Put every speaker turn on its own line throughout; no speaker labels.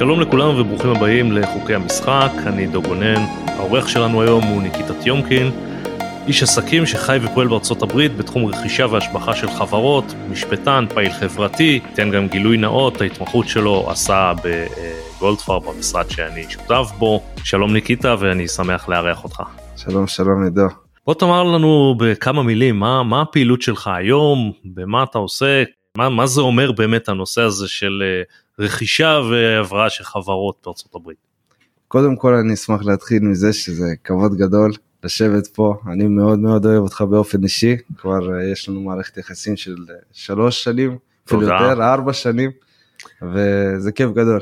שלום לכולם וברוכים הבאים לחוקי המשחק, אני דו גונן, העורך שלנו היום הוא ניקיטה טיומקין, איש עסקים שחי ופועל בארצות הברית בתחום רכישה והשבחה של חברות, משפטן, פעיל חברתי, תן גם גילוי נאות, ההתמחות שלו עשה בגולדפאר במשרד שאני שותף בו. שלום ניקיטה ואני שמח לארח אותך.
שלום שלום עידו.
בוא תאמר לנו בכמה מילים מה, מה הפעילות שלך היום, במה אתה עוסק, מה, מה זה אומר באמת הנושא הזה של אה, רכישה והבראה של חברות בארצות הברית.
קודם כל אני אשמח להתחיל מזה שזה כבוד גדול לשבת פה. אני מאוד מאוד אוהב אותך באופן אישי. כבר אה, יש לנו מערכת יחסים של אה, שלוש שנים אפילו יותר ארבע שנים וזה כיף גדול.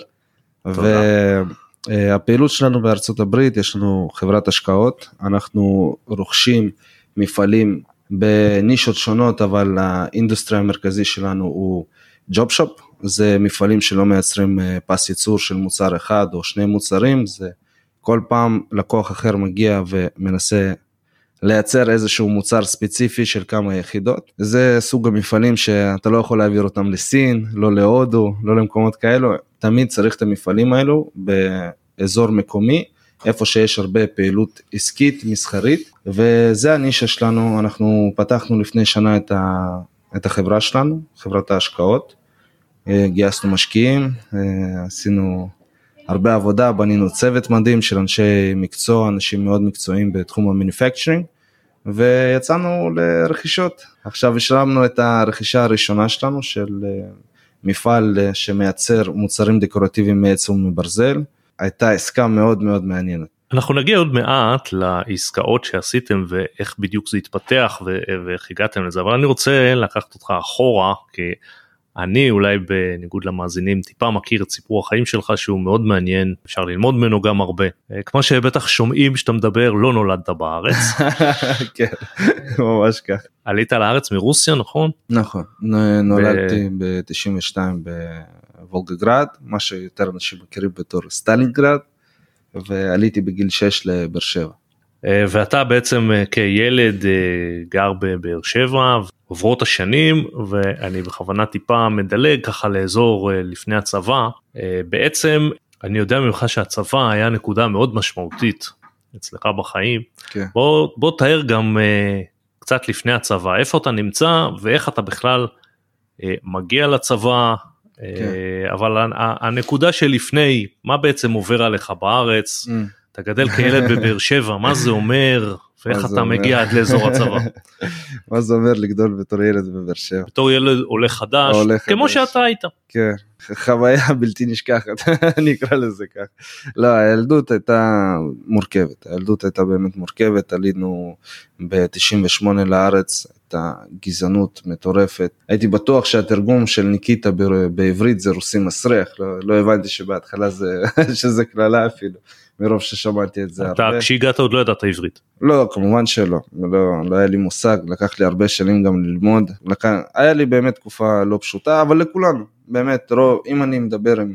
והפעילות שלנו בארצות הברית יש לנו חברת השקעות. אנחנו רוכשים מפעלים בנישות שונות אבל האינדוסטרי המרכזי שלנו הוא ג'וב שופ זה מפעלים שלא מייצרים אה, פס ייצור של מוצר אחד או שני מוצרים זה כל פעם לקוח אחר מגיע ומנסה לייצר איזשהו מוצר ספציפי של כמה יחידות. זה סוג המפעלים שאתה לא יכול להעביר אותם לסין לא להודו לא למקומות כאלו. תמיד צריך את המפעלים האלו באזור מקומי איפה שיש הרבה פעילות עסקית מסחרית. וזה הנישה שלנו. אנחנו פתחנו לפני שנה את, ה, את החברה שלנו חברת ההשקעות גייסנו משקיעים אה, עשינו הרבה עבודה בנינו צוות מדהים של אנשי מקצוע אנשים מאוד מקצועיים בתחום המניפקצ'רינג ויצאנו לרכישות עכשיו השלמנו את הרכישה הראשונה שלנו של אה, מפעל שמייצר מוצרים דקורטיביים מעץ ומברזל הייתה עסקה מאוד מאוד מעניינת.
אנחנו נגיע עוד מעט לעסקאות שעשיתם ואיך בדיוק זה התפתח ואיך הגעתם לזה אבל אני רוצה לקחת אותך אחורה כי אני אולי בניגוד למאזינים טיפה מכיר את סיפור החיים שלך שהוא מאוד מעניין אפשר ללמוד ממנו גם הרבה אה, כמו שבטח שומעים שאתה מדבר לא נולדת בארץ.
כן ממש כך.
עלית לארץ מרוסיה נכון?
נכון נולדתי ב-92 בוולגוגרד מה שיותר אנשים מכירים בתור סטלינגרד ועליתי בגיל 6 לבאר שבע.
אה, ואתה בעצם אה, כילד גר בבאר שבע, עוברות השנים ואני בכוונה טיפה מדלג ככה לאזור לפני הצבא, בעצם אני יודע ממך שהצבא היה נקודה מאוד משמעותית אצלך בחיים, כן. בוא, בוא תאר גם קצת לפני הצבא, איפה אתה נמצא ואיך אתה בכלל מגיע לצבא, כן. אבל הנקודה שלפני, מה בעצם עובר עליך בארץ, mm. אתה גדל כילד בבאר שבע, מה זה אומר, ואיך אתה מגיע עד לאזור הצבא.
מה זה אומר לגדול בתור ילד בבאר שבע.
בתור ילד עולה חדש, כמו שאתה היית.
כן, חוויה בלתי נשכחת, אני אקרא לזה כך. לא, הילדות הייתה מורכבת, הילדות הייתה באמת מורכבת, עלינו ב-98 לארץ, הייתה גזענות מטורפת. הייתי בטוח שהתרגום של ניקיטה בעברית זה רוסי מסריח, לא, לא הבנתי שבהתחלה זה, שזה קללה אפילו. מרוב ששמעתי את זה
אתה הרבה. כשהגעת עוד לא ידעת עברית.
לא, כמובן שלא, לא, לא היה לי מושג, לקח לי הרבה שנים גם ללמוד, לקח, היה לי באמת תקופה לא פשוטה, אבל לכולנו, באמת, רוב, אם אני מדבר עם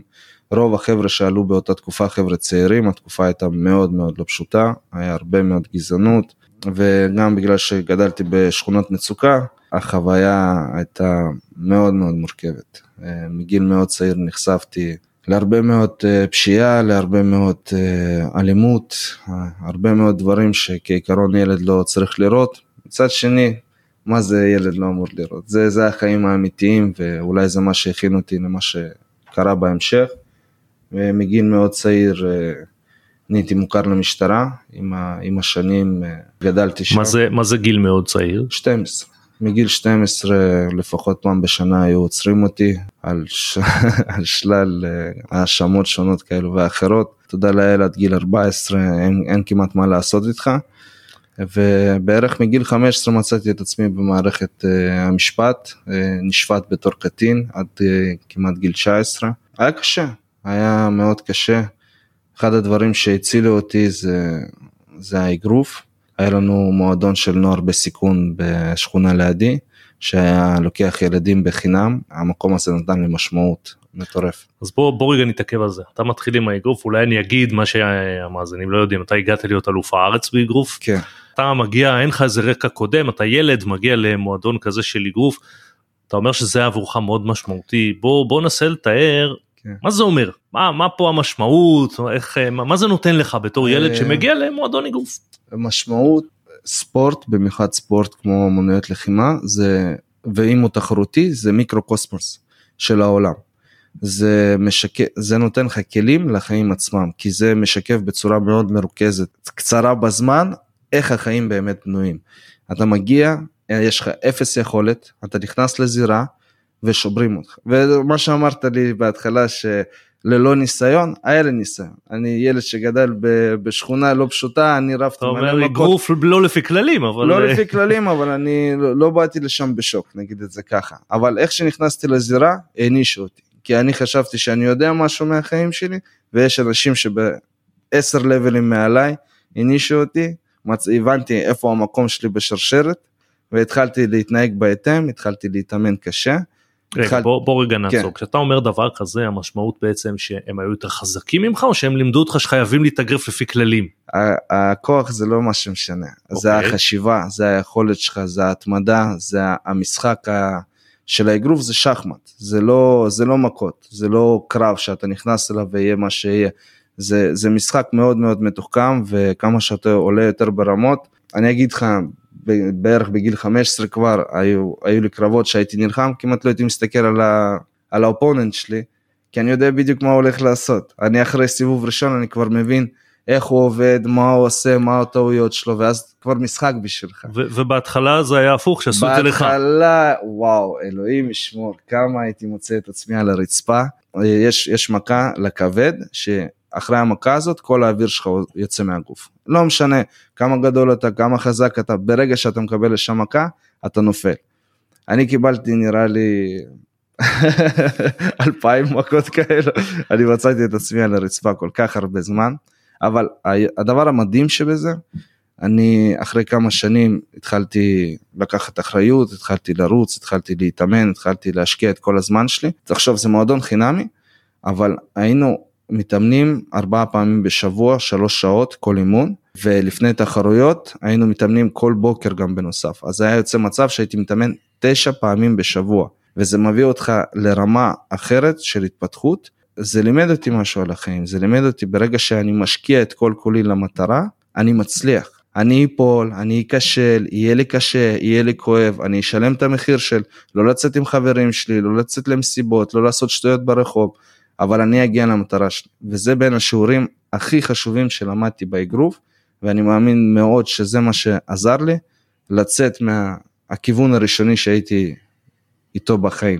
רוב החבר'ה שעלו באותה תקופה, חבר'ה צעירים, התקופה הייתה מאוד מאוד לא פשוטה, היה הרבה מאוד גזענות, וגם בגלל שגדלתי בשכונות מצוקה, החוויה הייתה מאוד מאוד מורכבת. אה, מגיל מאוד צעיר נחשפתי להרבה מאוד אה, פשיעה, להרבה מאוד אה, אלימות, הרבה מאוד דברים שכעיקרון ילד לא צריך לראות. מצד שני, מה זה ילד לא אמור לראות? זה, זה החיים האמיתיים ואולי זה מה שהכין אותי למה שקרה בהמשך. ומגיל מאוד צעיר אה, נהייתי מוכר למשטרה, עם, ה, עם השנים גדלתי שם.
מה זה, מה זה גיל מאוד צעיר?
12. מגיל 12 לפחות פעם בשנה היו עוצרים אותי על, ש... על שלל אה, האשמות שונות כאלו ואחרות. תודה לאל עד גיל 14 אין, אין כמעט מה לעשות איתך. ובערך מגיל 15 מצאתי את עצמי במערכת uh, המשפט, uh, נשפט בתור קטין עד uh, כמעט גיל 19. היה קשה, היה מאוד קשה. אחד הדברים שהצילו אותי זה, זה האגרוף. היה לנו מועדון של נוער בסיכון בשכונה לידי, שהיה לוקח ילדים בחינם, המקום הזה נתן לי משמעות מטורף.
אז בוא, בוא רגע נתעכב על זה, אתה מתחיל עם האגרוף, אולי אני אגיד מה שהמאזינים לא יודעים, אתה הגעת להיות אלוף הארץ באגרוף,
כן.
אתה מגיע, אין לך איזה רקע קודם, אתה ילד, מגיע למועדון כזה של אגרוף, אתה אומר שזה עבורך מאוד משמעותי, בוא, בוא ננסה לתאר כן. מה זה אומר מה, מה פה המשמעות, איך, מה, מה זה נותן לך בתור ילד
אה,
שמגיע למועדון אגרוף?
משמעות ספורט, במיוחד ספורט כמו אמנויות לחימה, זה, ואם הוא תחרותי, זה מיקרו-קוסמוס של העולם. זה, משקף, זה נותן לך כלים לחיים עצמם, כי זה משקף בצורה מאוד מרוכזת, קצרה בזמן, איך החיים באמת בנויים. אתה מגיע, יש לך אפס יכולת, אתה נכנס לזירה ושוברים אותך. ומה שאמרת לי בהתחלה, שללא ניסיון, היה לי ניסיון. אני ילד שגדל בשכונה לא פשוטה, אני רבתי
אתה אומר אגרוף לא לפי כללים, אבל...
לא לפי כללים, אבל אני לא, לא באתי לשם בשוק, נגיד את זה ככה. אבל איך שנכנסתי לזירה, הענישו אותי. כי אני חשבתי שאני יודע משהו מהחיים שלי, ויש אנשים שבעשר לבלים מעליי הענישו אותי, מצ... הבנתי איפה המקום שלי בשרשרת, והתחלתי להתנהג בהתאם, התחלתי להתאמן קשה.
רגע, התחל... בוא, בוא רגע נעצור,
כן.
כשאתה אומר דבר כזה המשמעות בעצם שהם היו יותר חזקים ממך או שהם לימדו אותך שחייבים להתאגרף לפי כללים?
הכוח זה לא מה שמשנה, okay. זה
אוקיי.
החשיבה, זה היכולת שלך, זה ההתמדה, זה המשחק ה... של האגרוף זה שחמט, זה לא, זה לא מכות, זה לא קרב שאתה נכנס אליו ויהיה מה שיהיה, זה, זה משחק מאוד מאוד מתוחכם וכמה שאתה עולה יותר ברמות, אני אגיד לך בערך בגיל 15 כבר היו, היו לי קרבות שהייתי נלחם, כמעט לא הייתי מסתכל על, ה, על האופוננט שלי, כי אני יודע בדיוק מה הוא הולך לעשות. אני אחרי סיבוב ראשון אני כבר מבין איך הוא עובד, מה הוא עושה, מה הטעויות שלו, ואז כבר משחק בשבילך.
ו- ובהתחלה זה היה הפוך, שעשו את זה לך.
בהתחלה, וואו, אלוהים ישמור, כמה הייתי מוצא את עצמי על הרצפה. יש, יש מכה לכבד, ש... אחרי המכה הזאת כל האוויר שלך יוצא מהגוף. לא משנה כמה גדול אתה, כמה חזק אתה, ברגע שאתה מקבל לשם מכה, אתה נופל. אני קיבלתי נראה לי אלפיים מכות כאלה, אני מצאתי את עצמי על הרצפה כל כך הרבה זמן, אבל הדבר המדהים שבזה, אני אחרי כמה שנים התחלתי לקחת אחריות, התחלתי לרוץ, התחלתי להתאמן, התחלתי להשקיע את כל הזמן שלי. עכשיו זה מועדון חינמי, אבל היינו מתאמנים ארבעה פעמים בשבוע, שלוש שעות כל אימון, ולפני תחרויות היינו מתאמנים כל בוקר גם בנוסף. אז היה יוצא מצב שהייתי מתאמן תשע פעמים בשבוע, וזה מביא אותך לרמה אחרת של התפתחות. זה לימד אותי משהו על החיים, זה לימד אותי ברגע שאני משקיע את כל כולי למטרה, אני מצליח. אני אפול, אני אכשל, יהיה לי קשה, יהיה לי כואב, אני אשלם את המחיר של לא לצאת עם חברים שלי, לא לצאת למסיבות, לא לעשות שטויות ברחוב, אבל אני אגיע למטרה שלי, וזה בין השיעורים הכי חשובים שלמדתי באגרוף, ואני מאמין מאוד שזה מה שעזר לי לצאת מהכיוון הראשוני שהייתי איתו בחיים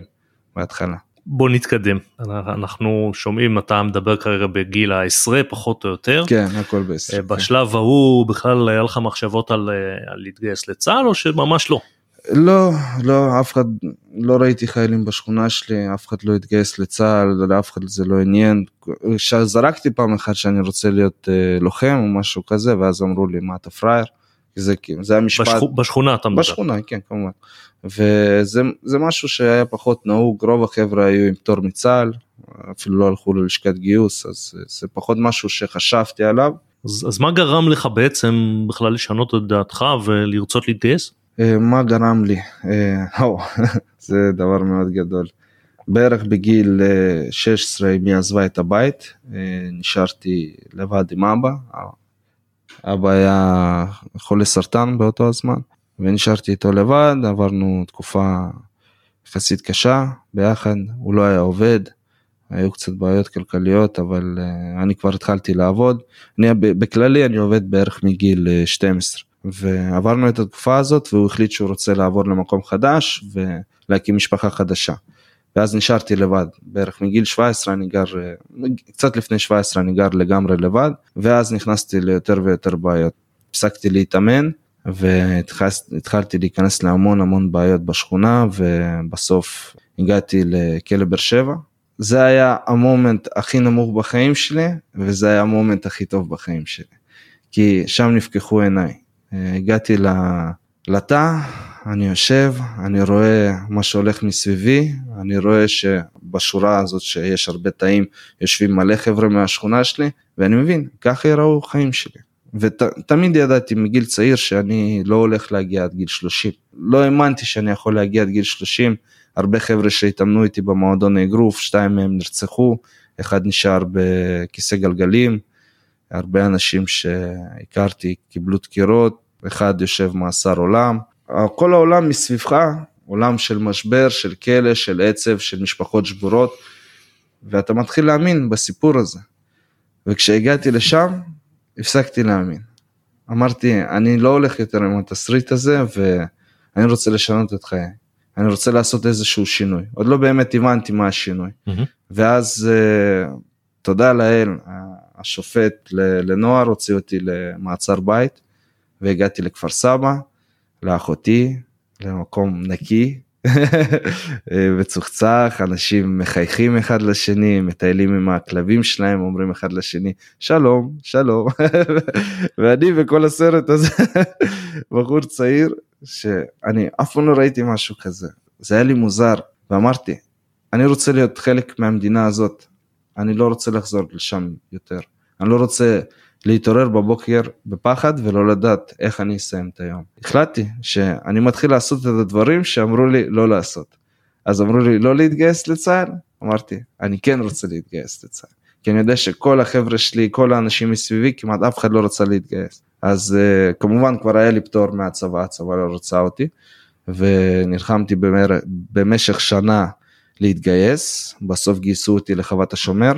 בהתחלה.
בוא נתקדם אנחנו שומעים אתה מדבר כרגע בגיל העשרה פחות או יותר
כן הכל בסדר
בשלב ההוא בכלל היה לך מחשבות על, על להתגייס לצה"ל או שממש לא.
לא, לא, אף אחד, לא ראיתי חיילים בשכונה שלי, אף אחד לא התגייס לצה"ל, לאף אחד זה לא עניין. זרקתי פעם אחת שאני רוצה להיות אה, לוחם או משהו כזה, ואז אמרו לי, מה אתה פראייר? זה, זה המשפט...
בשכ... בשכונה אתה מדבר.
בשכונה, כן, כמובן. וזה משהו שהיה פחות נהוג, רוב החבר'ה היו עם פטור מצה"ל, אפילו לא הלכו ללשכת גיוס, אז זה פחות משהו שחשבתי עליו.
אז, אז מה גרם לך בעצם בכלל לשנות את דעתך ולרצות להתגייס?
אה, מה גרם לי? אה, זה דבר מאוד גדול. בערך בגיל 16 אה, אמי עזבה את הבית, נשארתי לבד עם אבא. אבא היה חולה סרטן באותו הזמן, ונשארתי איתו לבד, עברנו תקופה יחסית קשה ביחד, הוא לא היה עובד, היו קצת בעיות כלכליות, אבל אני כבר התחלתי לעבוד. אני, בכללי אני עובד בערך מגיל 12. ועברנו את התקופה הזאת והוא החליט שהוא רוצה לעבור למקום חדש ולהקים משפחה חדשה. ואז נשארתי לבד, בערך מגיל 17 אני גר, קצת לפני 17 אני גר לגמרי לבד, ואז נכנסתי ליותר ויותר בעיות. הפסקתי להתאמן והתחלתי להיכנס להמון המון בעיות בשכונה ובסוף הגעתי לכלא באר שבע. זה היה המומנט הכי נמוך בחיים שלי וזה היה המומנט הכי טוב בחיים שלי. כי שם נפקחו עיניי, הגעתי לתא, אני יושב, אני רואה מה שהולך מסביבי, אני רואה שבשורה הזאת שיש הרבה תאים יושבים מלא חבר'ה מהשכונה שלי, ואני מבין, ככה יראו חיים שלי. ותמיד ידעתי מגיל צעיר שאני לא הולך להגיע עד גיל 30. לא האמנתי שאני יכול להגיע עד גיל 30, הרבה חבר'ה שהתאמנו איתי במועדון האגרוף, שתיים מהם נרצחו, אחד נשאר בכיסא גלגלים, הרבה אנשים שהכרתי קיבלו דקירות, אחד יושב מאסר עולם. כל העולם מסביבך, עולם של משבר, של כלא, של עצב, של משפחות שבורות, ואתה מתחיל להאמין בסיפור הזה. וכשהגעתי לשם, הפסקתי להאמין. אמרתי, אני לא הולך יותר עם התסריט הזה, ואני רוצה לשנות את חיי. אני רוצה לעשות איזשהו שינוי. עוד לא באמת הבנתי מה השינוי. Mm-hmm. ואז, uh, תודה לאל, השופט לנוער הוציא אותי למעצר בית, והגעתי לכפר סבא, לאחותי, למקום נקי, וצוחצח, אנשים מחייכים אחד לשני, מטיילים עם הכלבים שלהם, אומרים אחד לשני, שלום, שלום. ואני בכל הסרט הזה, בחור צעיר, שאני אף פעם לא ראיתי משהו כזה. זה היה לי מוזר, ואמרתי, אני רוצה להיות חלק מהמדינה הזאת, אני לא רוצה לחזור לשם יותר. אני לא רוצה להתעורר בבוקר בפחד ולא לדעת איך אני אסיים את היום. החלטתי שאני מתחיל לעשות את הדברים שאמרו לי לא לעשות. אז אמרו לי לא להתגייס לצה"ל, אמרתי אני כן רוצה להתגייס לצה"ל. כי אני יודע שכל החבר'ה שלי, כל האנשים מסביבי, כמעט אף אחד לא רצה להתגייס. אז uh, כמובן כבר היה לי פטור מהצבא, הצבא לא רצה אותי, ונלחמתי. במשך שנה להתגייס, בסוף גייסו אותי לחוות השומר,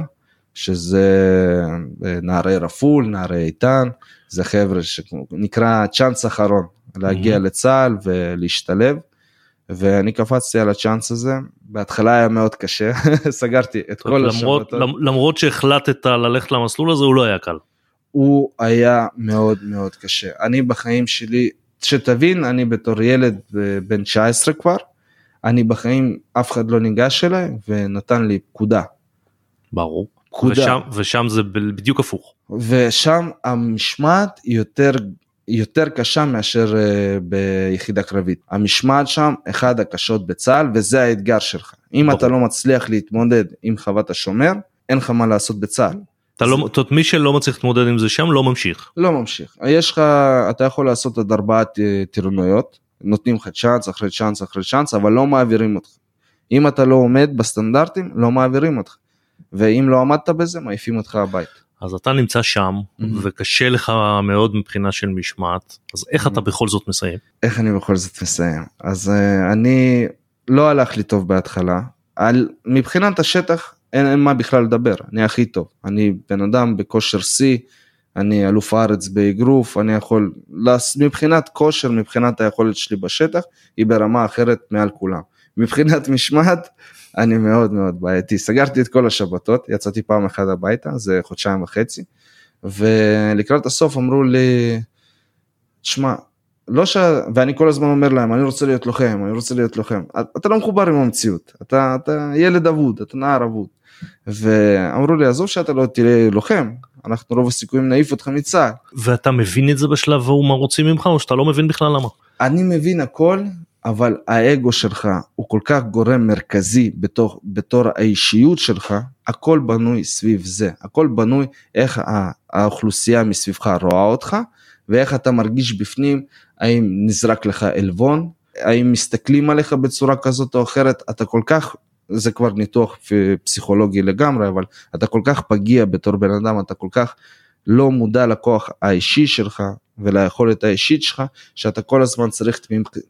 שזה אה, נערי רפול, נערי איתן, זה חבר'ה שנקרא צ'אנס אחרון, להגיע mm-hmm. לצה"ל ולהשתלב. ואני קפצתי על הצ'אנס הזה, בהתחלה היה מאוד קשה, סגרתי את כל
השבתות. למרות שהחלטת ללכת למסלול הזה הוא לא היה קל.
הוא היה מאוד מאוד קשה. אני בחיים שלי, שתבין, אני בתור ילד אה, בן 19 כבר, אני בחיים, אף אחד לא ניגש אליי ונתן לי פקודה.
ברור. פקודה. ושם, ושם זה בדיוק הפוך.
ושם המשמעת יותר יותר קשה מאשר uh, ביחידה קרבית. המשמעת שם אחד הקשות בצה"ל וזה האתגר שלך. אם ברור. אתה לא מצליח להתמודד עם חוות השומר, אין לך מה לעשות בצה"ל.
אתה לא, זאת מי שלא מצליח להתמודד עם זה שם לא ממשיך.
לא ממשיך. יש לך, אתה יכול לעשות עד ארבעה טירונויות, נותנים לך צ'אנס אחרי צ'אנס אחרי צ'אנס, אבל לא מעבירים אותך. אם אתה לא עומד בסטנדרטים, לא מעבירים אותך. ואם לא עמדת בזה מעיפים אותך הביתה.
אז אתה נמצא שם mm-hmm. וקשה לך מאוד מבחינה של משמעת אז איך mm-hmm. אתה בכל זאת מסיים?
איך אני בכל זאת מסיים אז uh, אני לא הלך לי טוב בהתחלה על מבחינת השטח אין, אין מה בכלל לדבר אני הכי טוב אני בן אדם בכושר שיא אני אלוף הארץ באגרוף אני יכול מבחינת כושר מבחינת היכולת שלי בשטח היא ברמה אחרת מעל כולם מבחינת משמעת אני מאוד מאוד בעייתי. סגרתי את כל השבתות, יצאתי פעם אחת הביתה, זה חודשיים וחצי, ולקראת הסוף אמרו לי, תשמע, לא ש... ואני כל הזמן אומר להם, אני רוצה להיות לוחם, אני רוצה להיות לוחם. אתה לא מחובר עם המציאות, אתה, אתה ילד אבוד, אתה נער אבוד. ואמרו לי, עזוב שאתה לא תהיה לוחם, אנחנו רוב הסיכויים נעיף אותך מצה"ל.
ואתה מבין את זה בשלב ההוא מה רוצים ממך, או שאתה לא מבין בכלל למה?
אני מבין הכל, אבל האגו שלך הוא כל כך גורם מרכזי בתור, בתור האישיות שלך, הכל בנוי סביב זה, הכל בנוי איך האוכלוסייה מסביבך רואה אותך ואיך אתה מרגיש בפנים, האם נזרק לך עלבון, האם מסתכלים עליך בצורה כזאת או אחרת, אתה כל כך, זה כבר ניתוח פסיכולוגי לגמרי, אבל אתה כל כך פגיע בתור בן אדם, אתה כל כך לא מודע לכוח האישי שלך וליכולת האישית שלך, שאתה כל הזמן צריך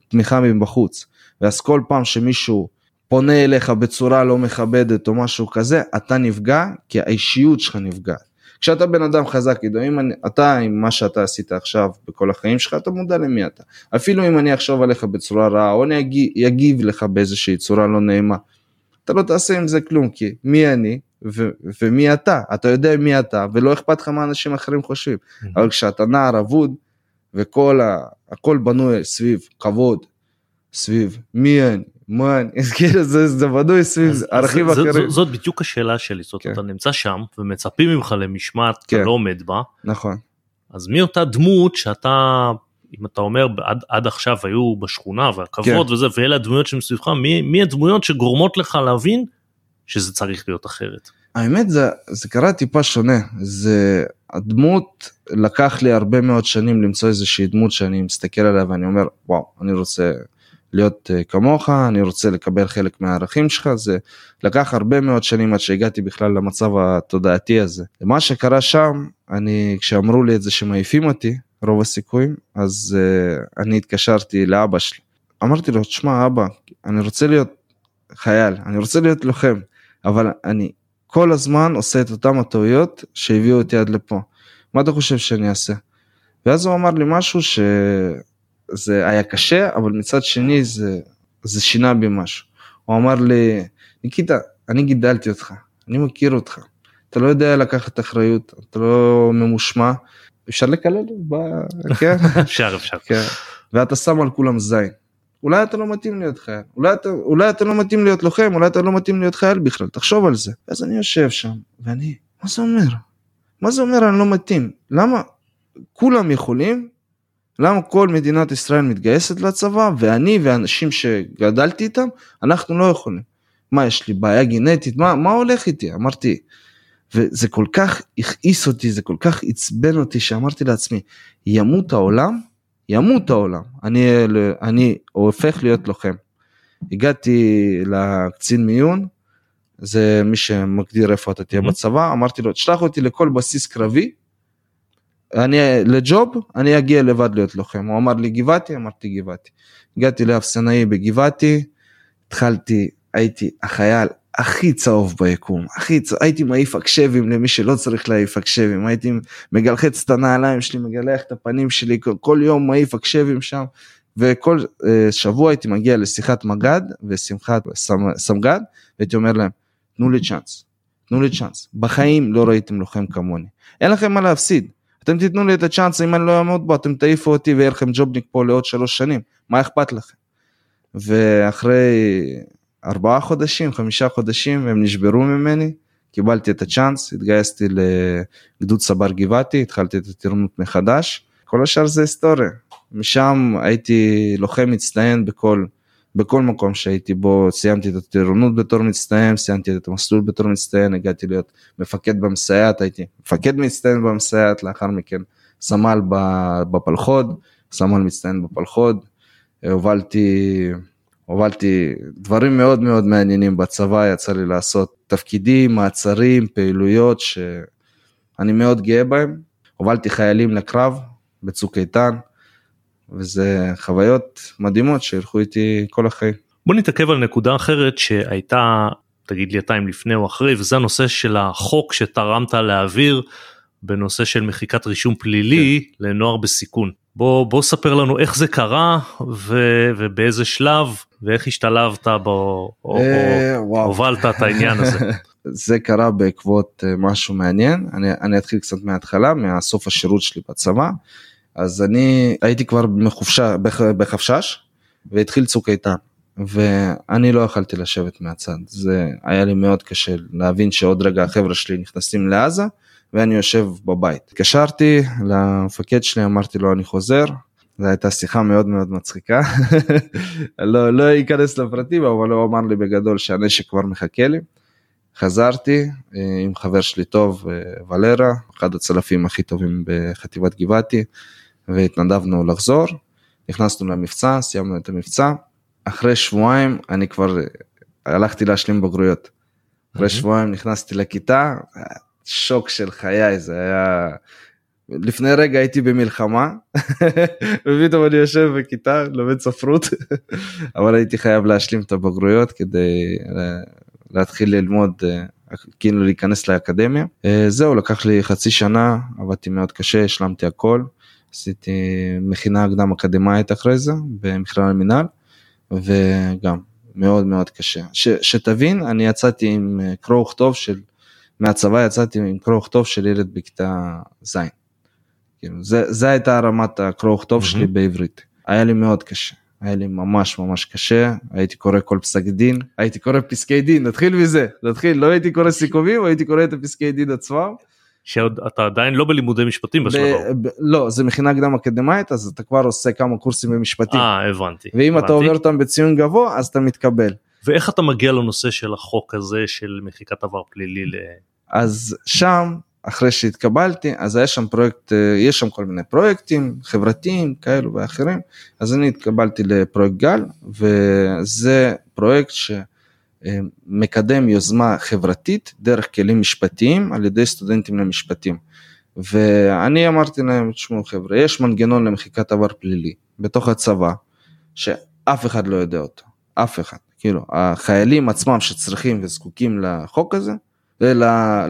תמיכה מבחוץ. ואז כל פעם שמישהו פונה אליך בצורה לא מכבדת או משהו כזה, אתה נפגע כי האישיות שלך נפגעת. כשאתה בן אדם חזק, עידו, אם אני, אתה עם מה שאתה עשית עכשיו בכל החיים שלך, אתה מודע למי אתה. אפילו אם אני אחשוב עליך בצורה רעה, או אני אגיב, אגיב לך באיזושהי צורה לא נעימה, אתה לא תעשה עם זה כלום, כי מי אני ו- ומי אתה, אתה יודע מי אתה, ולא אכפת לך מה אנשים אחרים חושבים. Mm-hmm. אבל כשאתה נער אבוד, וכל ה... הכל בנוי סביב כבוד, סביב מי אני, מה אני, כאילו זה, זה בנוי סביב ערכים אחרים.
זאת, זאת בדיוק השאלה שלי, זאת כן. אתה נמצא שם ומצפים ממך למשמעת, כן. אתה לא עומד בה.
נכון.
אז מי אותה דמות שאתה אם אתה אומר עד, עד עכשיו היו בשכונה והכבוד כן. וזה ואלה הדמויות שמסביבך מי, מי הדמויות שגורמות לך להבין שזה צריך להיות אחרת.
האמת זה, זה קרה טיפה שונה, זה הדמות לקח לי הרבה מאוד שנים למצוא איזושהי דמות שאני מסתכל עליה ואני אומר וואו אני רוצה להיות uh, כמוך, אני רוצה לקבל חלק מהערכים שלך, זה לקח הרבה מאוד שנים עד שהגעתי בכלל למצב התודעתי הזה. מה שקרה שם, אני, כשאמרו לי את זה שמעיפים אותי, רוב הסיכויים, אז uh, אני התקשרתי לאבא שלי. אמרתי לו, תשמע אבא, אני רוצה להיות חייל, אני רוצה להיות לוחם, אבל אני כל הזמן עושה את אותם הטעויות שהביאו אותי עד לפה. מה אתה חושב שאני אעשה? ואז הוא אמר לי משהו שזה היה קשה, אבל מצד שני זה, זה שינה בי משהו. הוא אמר לי, ניקיטה, אני גידלתי אותך, אני מכיר אותך, אתה לא יודע לקחת אחריות, אתה לא ממושמע, אפשר לקלל? ב...
כן? אפשר, אפשר.
כן. ואתה שם על כולם זין. אולי אתה לא מתאים להיות חייל, אולי אתה, אולי אתה לא מתאים להיות לוחם, אולי אתה לא מתאים להיות חייל בכלל, תחשוב על זה. אז אני יושב שם, ואני, מה זה אומר? מה זה אומר אני לא מתאים? למה כולם יכולים? למה כל מדינת ישראל מתגייסת לצבא, ואני ואנשים שגדלתי איתם, אנחנו לא יכולים? מה, יש לי בעיה גנטית? מה, מה הולך איתי? אמרתי, וזה כל כך הכעיס אותי, זה כל כך עצבן אותי, שאמרתי לעצמי, ימות העולם? ימות העולם, אני, אני הופך להיות לוחם. הגעתי לקצין מיון, זה מי שמגדיר איפה אתה תהיה mm-hmm. בצבא, אמרתי לו, תשלח אותי לכל בסיס קרבי, אני לג'וב, אני אגיע לבד להיות לוחם. הוא אמר לי גבעתי, אמרתי גבעתי. הגעתי לאפסנאי בגבעתי, התחלתי, הייתי החייל הכי צהוב ביקום, הכי צהוב, הייתי מעיף הקשבים למי שלא צריך להעיף הקשבים, הייתי מגלחץ את הנעליים שלי, מגלח את הפנים שלי, כל יום מעיף הקשבים שם, וכל אה, שבוע הייתי מגיע לשיחת מג"ד ושיחת סמג"ד, והייתי אומר להם, תנו לי צ'אנס, תנו לי צ'אנס, בחיים לא ראיתם לוחם כמוני, אין לכם מה להפסיד, אתם תיתנו לי את הצ'אנס, אם אני לא אעמוד בו, אתם תעיפו אותי ויהיה לכם ג'ובניק פה לעוד שלוש שנים, מה אכפת לכם? ואחרי ארבעה חודשים, חמישה חודשים, הם נשברו ממני, קיבלתי את הצ'אנס, התגייסתי לגדוד סבר גבעתי, התחלתי את הטירונות מחדש, כל השאר זה היסטוריה. משם הייתי לוחם מצטיין בכל, בכל מקום שהייתי בו, סיימתי את הטירונות בתור מצטיין, סיימתי את המסלול בתור מצטיין, הגעתי להיות מפקד במסייעת, הייתי מפקד מצטיין במסייעת, לאחר מכן סמל בפלחוד, סמל מצטיין בפלחוד, הובלתי הובלתי דברים מאוד מאוד מעניינים בצבא, יצא לי לעשות תפקידים, מעצרים, פעילויות שאני מאוד גאה בהם. הובלתי חיילים לקרב בצוק איתן, וזה חוויות מדהימות שילכו איתי כל החיים.
בוא נתעכב על נקודה אחרת שהייתה, תגיד לי אתה אם לפני או אחרי, וזה הנושא של החוק שתרמת להעביר בנושא של מחיקת רישום פלילי כן. לנוער בסיכון. בוא בוא ספר לנו איך זה קרה ו, ובאיזה שלב ואיך השתלבת בו או, אה, או הובלת את העניין הזה.
זה קרה בעקבות אה, משהו מעניין. אני, אני אתחיל קצת מההתחלה מהסוף השירות שלי בצבא. אז אני הייתי כבר בחופשה בחפשש והתחיל צוק איתן. ואני לא יכלתי לשבת מהצד. זה היה לי מאוד קשה להבין שעוד רגע החבר'ה שלי נכנסים לעזה ואני יושב בבית. התקשרתי למפקד שלי, אמרתי לו אני חוזר, זו הייתה שיחה מאוד מאוד מצחיקה, לא, לא אכנס לפרטים, אבל הוא אמר לי בגדול שהנשק כבר מחכה לי. חזרתי אה, עם חבר שלי טוב, אה, ולרה, אחד הצלפים הכי טובים בחטיבת גבעתי, והתנדבנו לחזור. נכנסנו למבצע, סיימנו את המבצע. אחרי שבועיים אני כבר אה, הלכתי להשלים בגרויות. אחרי שבועיים נכנסתי לכיתה, שוק של חיי זה היה לפני רגע הייתי במלחמה ופתאום אני יושב בכיתה לומד ספרות אבל הייתי חייב להשלים את הבגרויות כדי אה, להתחיל ללמוד אה, כאילו להיכנס לאקדמיה. אה, זהו לקח לי חצי שנה עבדתי מאוד קשה השלמתי הכל עשיתי מכינה קדם אקדמאית אחרי זה במכלל המינהל וגם מאוד מאוד קשה. ש, שתבין אני יצאתי עם קרוא וכתוב של מהצבא יצאתי עם קרוא וכתוב של ילד בכיתה ז'. כאילו, זה, זה הייתה רמת הקרוא וכתוב mm-hmm. שלי בעברית. היה לי מאוד קשה. היה לי ממש ממש קשה, הייתי קורא כל פסק דין, הייתי קורא פסקי דין, נתחיל מזה, נתחיל, לא הייתי קורא סיכומים, הייתי קורא את הפסקי דין עצמם.
שאתה עדיין לא בלימודי משפטים בשלב
לא, זה מכינה קדם אקדמאית, אז אתה כבר עושה כמה קורסים במשפטים.
אה, הבנתי.
ואם הבנתי. אתה עובר אותם בציון גבוה, אז אתה מתקבל.
ואיך אתה מגיע לנושא של החוק הזה של מחיקת עבר פלילי ל...
אז שם אחרי שהתקבלתי, אז היה שם פרויקט, אה, יש שם כל מיני פרויקטים חברתיים כאלו ואחרים, אז אני התקבלתי לפרויקט גל, וזה פרויקט שמקדם יוזמה חברתית דרך כלים משפטיים על ידי סטודנטים למשפטים. ואני אמרתי להם, תשמעו חבר'ה, יש מנגנון למחיקת עבר פלילי בתוך הצבא, שאף אחד לא יודע אותו, אף אחד. כאילו, החיילים עצמם שצריכים וזקוקים לחוק הזה,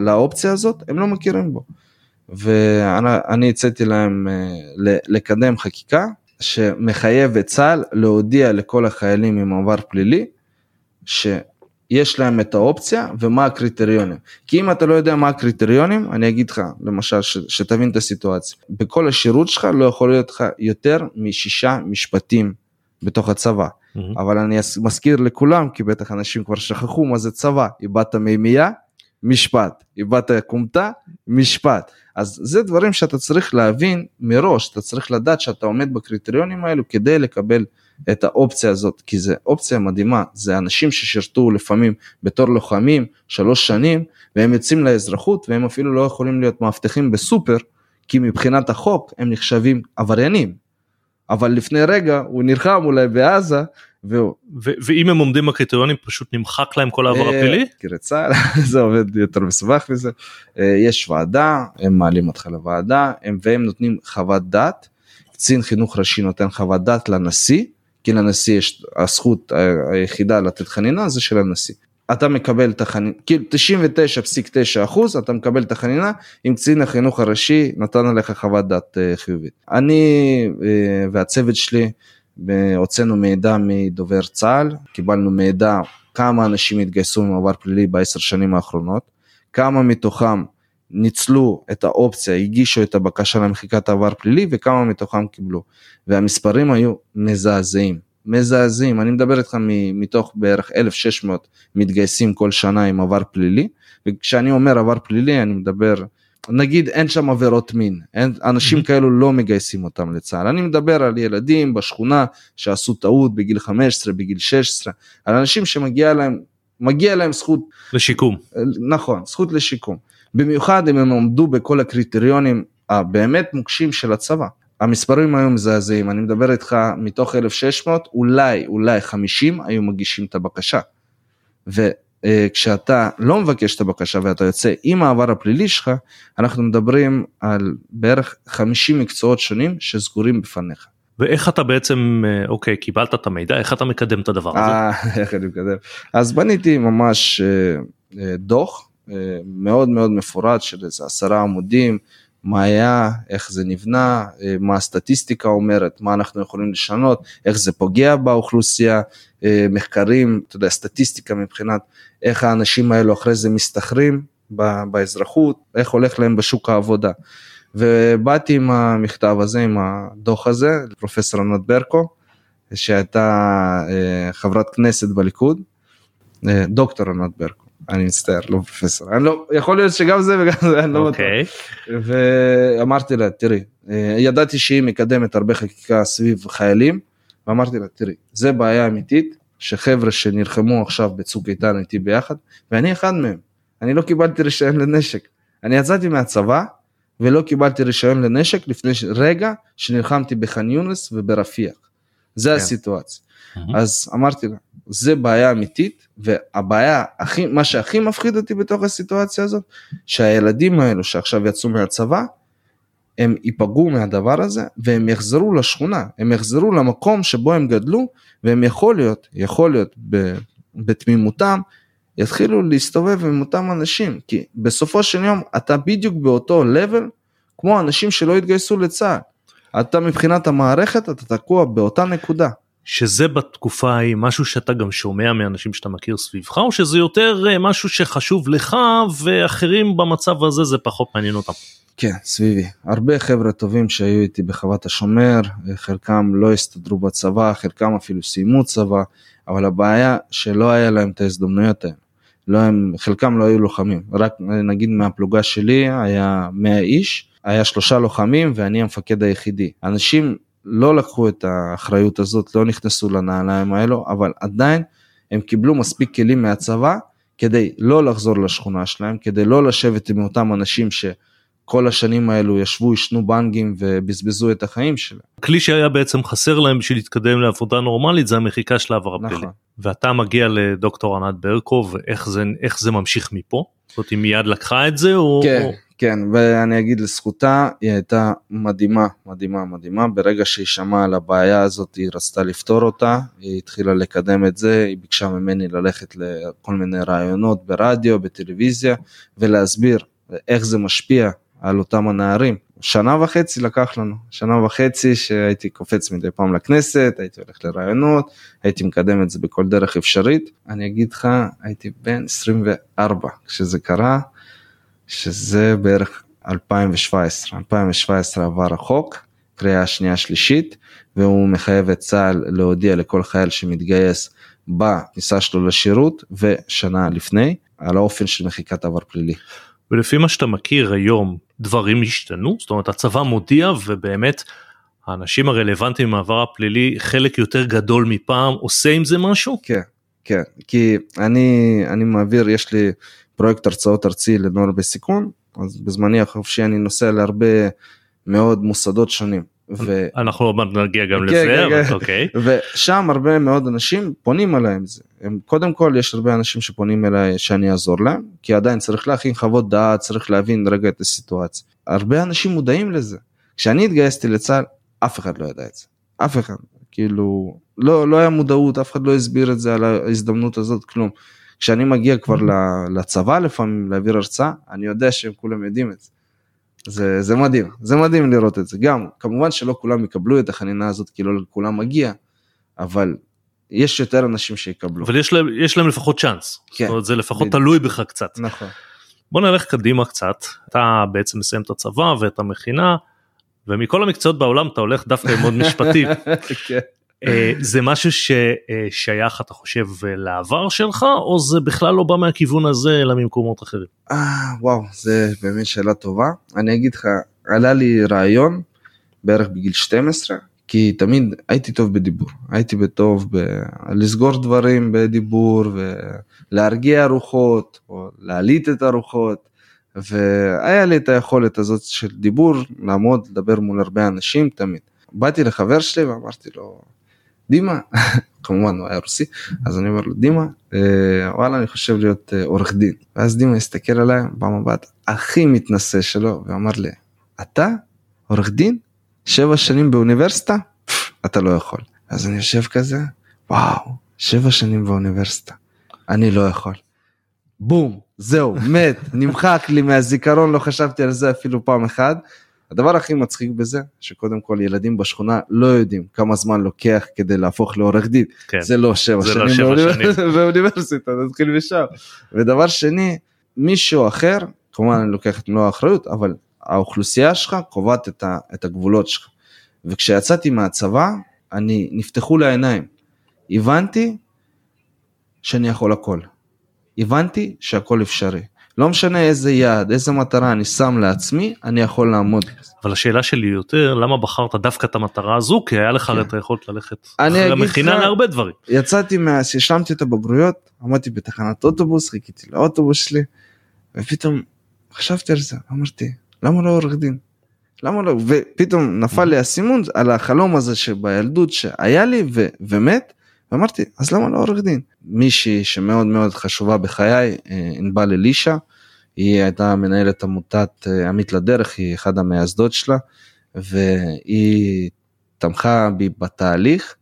לאופציה הזאת, הם לא מכירים בו. ואני הצאתי להם אה, לקדם חקיקה שמחייב את צה"ל להודיע לכל החיילים עם עבר פלילי, שיש להם את האופציה ומה הקריטריונים. כי אם אתה לא יודע מה הקריטריונים, אני אגיד לך, למשל, ש, שתבין את הסיטואציה. בכל השירות שלך לא יכול להיות לך יותר משישה משפטים בתוך הצבא. Mm-hmm. אבל אני מזכיר לכולם, כי בטח אנשים כבר שכחו מה זה צבא, איבדת מימייה, משפט, איבדת כומתה, משפט. אז זה דברים שאתה צריך להבין מראש, אתה צריך לדעת שאתה עומד בקריטריונים האלו כדי לקבל את האופציה הזאת, כי זה אופציה מדהימה, זה אנשים ששירתו לפעמים בתור לוחמים שלוש שנים, והם יוצאים לאזרחות והם אפילו לא יכולים להיות מאבטחים בסופר, כי מבחינת החוק הם נחשבים עבריינים. אבל לפני רגע הוא נלחם אולי בעזה והוא.
ואם הם עומדים בקריטריונים פשוט נמחק להם כל העבר אה, הפלילי?
תראה צה"ל זה עובד יותר מסובך מזה. אה, יש ועדה, הם מעלים אותך לוועדה והם נותנים חוות דעת. קצין חינוך ראשי נותן חוות דעת לנשיא, כי לנשיא יש הזכות היחידה לתת חנינה זה של הנשיא. אתה מקבל את החנינה, כאילו 99.9 אחוז אתה מקבל את החנינה אם קצין החינוך הראשי נתן עליך חוות דעת אה, חיובית. אני והצוות שלי הוצאנו מידע מדובר צה"ל, קיבלנו מידע כמה אנשים התגייסו עם עבר פלילי בעשר שנים האחרונות, כמה מתוכם ניצלו את האופציה, הגישו את הבקשה למחיקת עבר פלילי וכמה מתוכם קיבלו. והמספרים היו מזעזעים, מזעזעים, אני מדבר איתך מתוך בערך 1,600 מתגייסים כל שנה עם עבר פלילי, וכשאני אומר עבר פלילי אני מדבר נגיד אין שם עבירות מין, אין, אנשים כאלו לא מגייסים אותם לצה"ל. אני מדבר על ילדים בשכונה שעשו טעות בגיל 15, בגיל 16, על אנשים שמגיע להם, מגיע להם זכות...
לשיקום.
נכון, זכות לשיקום. במיוחד אם הם עמדו בכל הקריטריונים הבאמת מוקשים של הצבא. המספרים היו מזעזעים, אני מדבר איתך מתוך 1,600, אולי, אולי 50 היו מגישים את הבקשה. ו... אה, כשאתה לא מבקש את הבקשה ואתה יוצא עם העבר הפלילי שלך, אנחנו מדברים על בערך 50 מקצועות שונים שסגורים בפניך.
ואיך אתה בעצם, אה, אוקיי, קיבלת את המידע, איך אתה מקדם את הדבר הזה?
אה, איך אני מקדם? אז בניתי ממש דוח מאוד מאוד מפורט של איזה עשרה עמודים, מה היה, איך זה נבנה, אה, מה הסטטיסטיקה אומרת, מה אנחנו יכולים לשנות, איך זה פוגע באוכלוסייה, אה, מחקרים, אתה יודע, סטטיסטיקה מבחינת איך האנשים האלו אחרי זה מסתחרים באזרחות, איך הולך להם בשוק העבודה. ובאתי עם המכתב הזה, עם הדוח הזה, לפרופסור ענת ברקו, שהייתה אה, חברת כנסת בליכוד, דוקטור ענת ברקו. אני מצטער לא פרופסור אני לא יכול להיות שגם זה וגם זה אני לא בטוח.
אוקיי.
ואמרתי לה תראי אה, ידעתי שהיא מקדמת הרבה חקיקה סביב חיילים ואמרתי לה תראי זה בעיה אמיתית שחבר'ה שנלחמו עכשיו בצוק איתן איתי ביחד ואני אחד מהם אני לא קיבלתי רישיון לנשק אני יצאתי מהצבא ולא קיבלתי רישיון לנשק לפני רגע שנלחמתי בח'אן יונס וברפיח זה כן. הסיטואציה אז אמרתי לה זה בעיה אמיתית והבעיה הכי מה שהכי מפחיד אותי בתוך הסיטואציה הזאת שהילדים האלו שעכשיו יצאו מהצבא הם ייפגעו מהדבר הזה והם יחזרו לשכונה הם יחזרו למקום שבו הם גדלו והם יכול להיות יכול להיות בתמימותם יתחילו להסתובב עם אותם אנשים כי בסופו של יום אתה בדיוק באותו לבל כמו אנשים שלא התגייסו לצה"ל. אתה מבחינת המערכת אתה תקוע באותה נקודה.
שזה בתקופה ההיא משהו שאתה גם שומע מאנשים שאתה מכיר סביבך או שזה יותר אה, משהו שחשוב לך ואחרים במצב הזה זה פחות מעניין אותם.
כן סביבי הרבה חבר'ה טובים שהיו איתי בחוות השומר חלקם לא הסתדרו בצבא חלקם אפילו סיימו צבא אבל הבעיה שלא היה להם את ההזדמנויות האלה. לא הם, חלקם לא היו לוחמים רק נגיד מהפלוגה שלי היה 100 איש היה שלושה לוחמים ואני המפקד היחידי אנשים לא לקחו את האחריות הזאת, לא נכנסו לנעליים האלו, אבל עדיין הם קיבלו מספיק כלים מהצבא כדי לא לחזור לשכונה שלהם, כדי לא לשבת עם אותם אנשים שכל השנים האלו ישבו, עישנו בנגים ובזבזו את החיים שלהם.
הכלי שהיה בעצם חסר להם בשביל להתקדם לעבודה נורמלית זה המחיקה של העבר הפלילי.
נכון.
ואתה מגיע לדוקטור ענת ברקו ואיך זה, איך זה ממשיך מפה? זאת אומרת, היא מיד לקחה את זה או...
כן,
או...
כן, ואני אגיד לזכותה, היא הייתה מדהימה, מדהימה, מדהימה. ברגע שהיא שמעה על הבעיה הזאת, היא רצתה לפתור אותה, היא התחילה לקדם את זה, היא ביקשה ממני ללכת לכל מיני רעיונות ברדיו, בטלוויזיה, ולהסביר איך זה משפיע על אותם הנערים. שנה וחצי לקח לנו, שנה וחצי שהייתי קופץ מדי פעם לכנסת, הייתי הולך לרעיונות, הייתי מקדם את זה בכל דרך אפשרית. אני אגיד לך, הייתי בן 24 כשזה קרה, שזה בערך 2017. 2017 עבר החוק, קריאה שנייה שלישית, והוא מחייב את צה"ל להודיע לכל חייל שמתגייס בכניסה שלו לשירות ושנה לפני, על האופן של מחיקת עבר פלילי.
ולפי מה שאתה מכיר היום דברים השתנו זאת אומרת הצבא מודיע ובאמת האנשים הרלוונטיים מהעבר הפלילי חלק יותר גדול מפעם עושה עם זה משהו?
כן, כן, כי אני, אני מעביר, יש לי פרויקט הרצאות ארצי לנוער בסיכון, אז בזמני החופשי אני נוסע להרבה מאוד מוסדות שונים.
ו... אנחנו עוד מעט נגיע גם
כן,
לזה,
כן,
אבל
כן.
אוקיי.
ושם הרבה מאוד אנשים פונים אליי עם זה. הם, קודם כל יש הרבה אנשים שפונים אליי שאני אעזור להם, כי עדיין צריך להכין חוות דעת, צריך להבין רגע את הסיטואציה. הרבה אנשים מודעים לזה. כשאני התגייסתי לצה"ל, אף אחד לא ידע את זה. אף אחד. כאילו, לא, לא היה מודעות, אף אחד לא הסביר את זה על ההזדמנות הזאת, כלום. כשאני מגיע כבר לצבא לפעמים להעביר הרצאה, אני יודע שהם כולם יודעים את זה. זה, זה מדהים, זה מדהים לראות את זה. גם, כמובן שלא כולם יקבלו את החנינה הזאת, כי לא לכולם מגיע, אבל יש יותר אנשים שיקבלו.
אבל יש להם, יש להם לפחות צ'אנס,
כן.
זאת אומרת זה לפחות
בדיוק.
תלוי בך קצת.
נכון.
בוא נלך קדימה קצת, אתה בעצם מסיים את הצבא ואת המכינה, ומכל המקצועות בעולם אתה הולך דווקא ללמוד משפטים.
כן.
אה, זה משהו ששייך אתה חושב לעבר שלך או זה בכלל לא בא מהכיוון הזה אלא ממקומות אחרים?
אה, וואו, זה באמת שאלה טובה. אני אגיד לך, עלה לי רעיון בערך בגיל 12, כי תמיד הייתי טוב בדיבור. הייתי בטוב בלסגור דברים בדיבור ולהרגיע רוחות או להלהיט את הרוחות. והיה לי את היכולת הזאת של דיבור, לעמוד, לדבר מול הרבה אנשים תמיד. באתי לחבר שלי ואמרתי לו, דימה, כמובן הוא היה רוסי, אז אני אומר לו, דימה, אה, וואלה אני חושב להיות אה, עורך דין. ואז דימה הסתכל עליי במבט הכי מתנשא שלו ואמר לי, אתה עורך דין? שבע שנים באוניברסיטה? אתה לא יכול. אז אני יושב כזה, וואו, שבע שנים באוניברסיטה, אני לא יכול. בום, זהו, מת, נמחק לי מהזיכרון, לא חשבתי על זה אפילו פעם אחת. הדבר הכי מצחיק בזה, שקודם כל ילדים בשכונה לא יודעים כמה זמן לוקח כדי להפוך לעורך דין.
כן.
זה לא שבע
זה לא
שנים
שבע
באוניבר-
שנים.
באוניברסיטה, נתחיל משם. ודבר שני, מישהו אחר, כמובן אני לוקח את מלוא האחריות, אבל האוכלוסייה שלך קובעת את, ה, את הגבולות שלך. וכשיצאתי מהצבא, אני, נפתחו לי העיניים. הבנתי שאני יכול הכל. הבנתי שהכל אפשרי. לא משנה איזה יעד, איזה מטרה אני שם לעצמי, אני יכול לעמוד.
אבל השאלה שלי יותר למה בחרת דווקא את המטרה הזו כי היה לך
כן.
את היכולת ללכת
אני
אחרי המכינה להרבה דברים.
יצאתי מה... השלמתי את הבגרויות, עמדתי בתחנת אוטובוס, חיכיתי לאוטובוס שלי, ופתאום חשבתי על זה, אמרתי, למה לא עורך דין? למה לא? ופתאום נפל לי האסימון על החלום הזה שבילדות שהיה לי ו... ומת, ואמרתי, אז למה לא עורך דין? מישהי שמאוד מאוד חשובה בחיי, אה, ענבל אלישע, היא הייתה מנהלת עמותת אה, עמית לדרך, היא אחד המייסדות שלה, והיא תמכה בי בתהליך.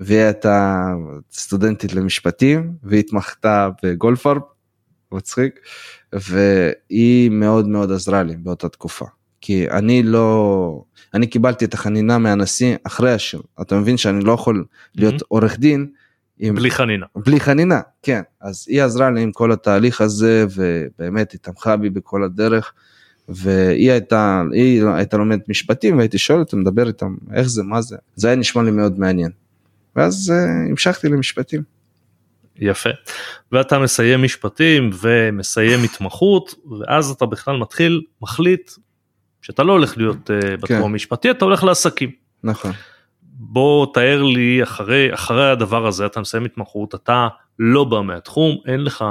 והיא הייתה סטודנטית למשפטים והתמחתה בגולפארפ, מצחיק, והיא מאוד מאוד עזרה לי באותה תקופה. כי אני לא, אני קיבלתי את החנינה מהנשיא אחרי השירות, אתה מבין שאני לא יכול להיות
Mhm.
עורך דין עם,
בלי חנינה.
בלי חנינה, כן, אז היא עזרה לי עם כל התהליך הזה ובאמת היא תמכה בי בכל הדרך. והיא הייתה, היא הייתה לומדת משפטים והייתי שואל אותה, מדבר איתם, איך זה, מה זה, זה היה נשמע לי מאוד מעניין. ואז uh, המשכתי למשפטים.
יפה. ואתה מסיים משפטים ומסיים התמחות ואז אתה בכלל מתחיל מחליט שאתה לא הולך להיות uh, בתחום
כן.
המשפטי אתה הולך לעסקים.
נכון.
בוא תאר לי אחרי אחרי הדבר הזה אתה מסיים התמחות אתה לא בא מהתחום, אין לך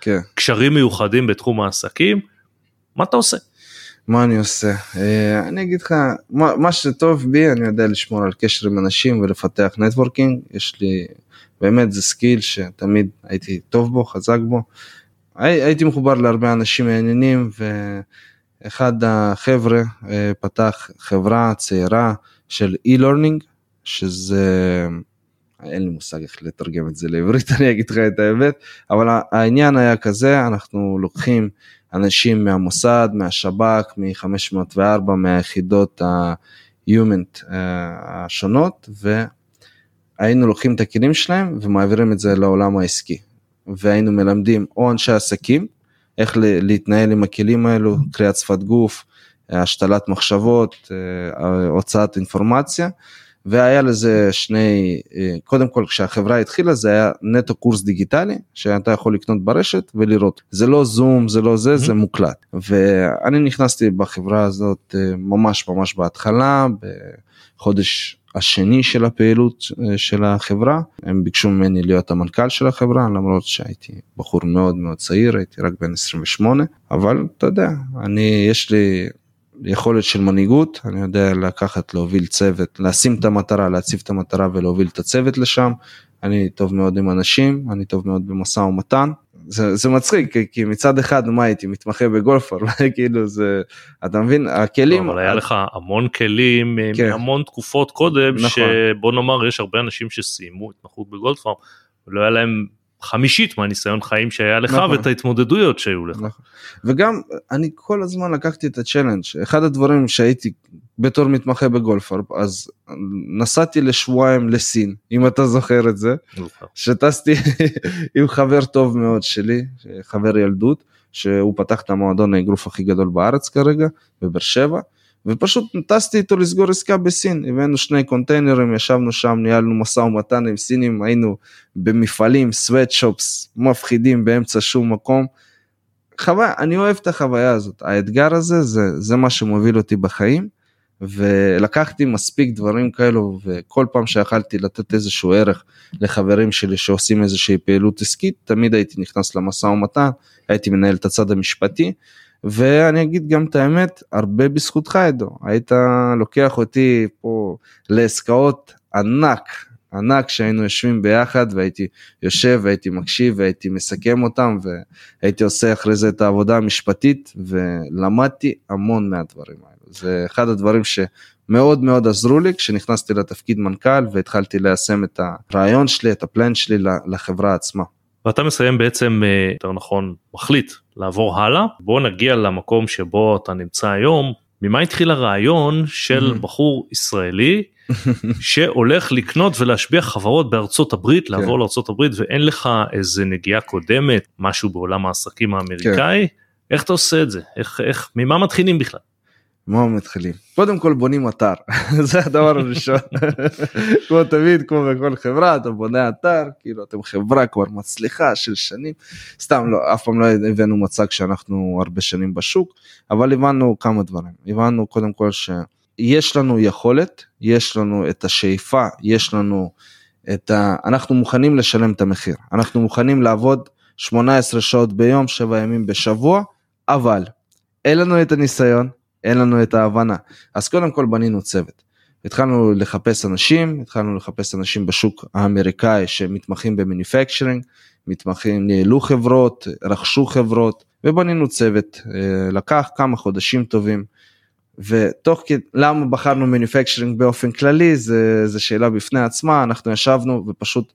כן.
קשרים מיוחדים בתחום העסקים, מה אתה עושה?
מה אני עושה? אה, אני אגיד לך, מה, מה שטוב בי, אני יודע לשמור על קשר עם אנשים ולפתח networking, יש לי, באמת זה skill שתמיד הייתי טוב בו, חזק בו. הי, הייתי מחובר להרבה אנשים מעניינים ואחד החבר'ה אה, פתח חברה צעירה של e-learning, שזה, אין לי מושג איך לתרגם את זה לעברית, אני אגיד לך את האמת, אבל העניין היה כזה, אנחנו לוקחים אנשים מהמוסד, מהשב"כ, מ-504, מהיחידות ה-Human אה, השונות, והיינו לוקחים את הכלים שלהם ומעבירים את זה לעולם העסקי. והיינו מלמדים או אנשי עסקים, איך להתנהל עם הכלים האלו, קריאת שפת גוף, השתלת מחשבות, אה, הוצאת אינפורמציה. והיה לזה שני, אה, קודם כל כשהחברה התחילה זה היה נטו קורס דיגיטלי שאתה יכול לקנות ברשת ולראות. זה לא זום, זה לא זה, זה מוקלט. ואני נכנסתי בחברה הזאת אה, ממש ממש בהתחלה, בחודש השני של הפעילות אה, של החברה. הם ביקשו ממני להיות המנכ"ל של החברה למרות שהייתי בחור מאוד מאוד צעיר, הייתי רק בן 28, אבל אתה יודע, אני, יש לי יכולת של מנהיגות, אני יודע לקחת, להוביל צוות, לשים את המטרה, להציב את המטרה ולהוביל את הצוות לשם. אני טוב מאוד עם אנשים, אני טוב מאוד במשא ומתן. זה, זה מצחיק, כי מצד אחד מה הייתי מתמחה בגולפר, כאילו זה, אתה מבין, הכלים...
לא, אבל היה לך המון כלים אה, כן. מהמון תקופות קודם, נכון. שבוא נאמר יש הרבה אנשים שסיימו התמחות בגולפר, ולא היה להם חמישית מהניסיון חיים שהיה לך נכון. ואת ההתמודדויות שהיו לך. נכון.
וגם אני כל הזמן לקחתי את הצ'לנג' אחד הדברים שהייתי בתור מתמחה בגולפארפ אז נסעתי לשבועיים לסין אם אתה זוכר את זה שטסתי עם חבר טוב מאוד שלי חבר ילדות שהוא פתח את המועדון האגרוף הכי גדול בארץ כרגע בבאר שבע. ופשוט טסתי איתו לסגור עסקה בסין, הבאנו שני קונטיינרים, ישבנו שם, ניהלנו משא ומתן עם סינים, היינו במפעלים, סוואטשופס, מפחידים באמצע שום מקום. חוויה, אני אוהב את החוויה הזאת, האתגר הזה, זה, זה מה שמוביל אותי בחיים, ולקחתי מספיק דברים כאלו, וכל פעם שיכלתי לתת איזשהו ערך לחברים שלי שעושים איזושהי פעילות עסקית, תמיד הייתי נכנס למשא ומתן, הייתי מנהל את הצד המשפטי. ואני אגיד גם את האמת, הרבה בזכותך עדו, היית לוקח אותי פה לעסקאות ענק, ענק שהיינו יושבים ביחד והייתי יושב והייתי מקשיב והייתי מסכם אותם והייתי עושה אחרי זה את העבודה המשפטית ולמדתי המון מהדברים האלו. זה אחד הדברים שמאוד מאוד עזרו לי כשנכנסתי לתפקיד מנכ"ל והתחלתי ליישם את הרעיון שלי, את הפלן שלי לחברה עצמה.
ואתה מסיים בעצם, אה, יותר נכון, מחליט לעבור הלאה. בוא נגיע למקום שבו אתה נמצא היום. ממה התחיל הרעיון של בחור ישראלי שהולך לקנות ולהשביח חברות בארצות הברית, כן. לעבור לארצות הברית ואין לך איזה נגיעה קודמת, משהו בעולם העסקים האמריקאי, כן. איך אתה עושה את זה? איך, איך, ממה מתחילים בכלל?
מה מתחילים? קודם כל בונים אתר, זה הדבר הראשון. כמו תמיד, כמו בכל חברה, אתה בונה אתר, כאילו אתם חברה כבר מצליחה של שנים. סתם לא, אף פעם לא הבאנו מצג שאנחנו הרבה שנים בשוק, אבל הבנו כמה דברים. הבנו קודם כל שיש לנו יכולת, יש לנו את השאיפה, יש לנו את ה... אנחנו מוכנים לשלם את המחיר. אנחנו מוכנים לעבוד 18 שעות ביום, 7 ימים בשבוע, אבל אין לנו את הניסיון, אין לנו את ההבנה. אז קודם כל בנינו צוות. התחלנו לחפש אנשים, התחלנו לחפש אנשים בשוק האמריקאי שמתמחים במניפקצ'רינג, מתמחים, ניהלו חברות, רכשו חברות, ובנינו צוות. אה, לקח כמה חודשים טובים, ותוך כדי, למה בחרנו מניפקצ'רינג באופן כללי, זה, זה שאלה בפני עצמה, אנחנו ישבנו ופשוט,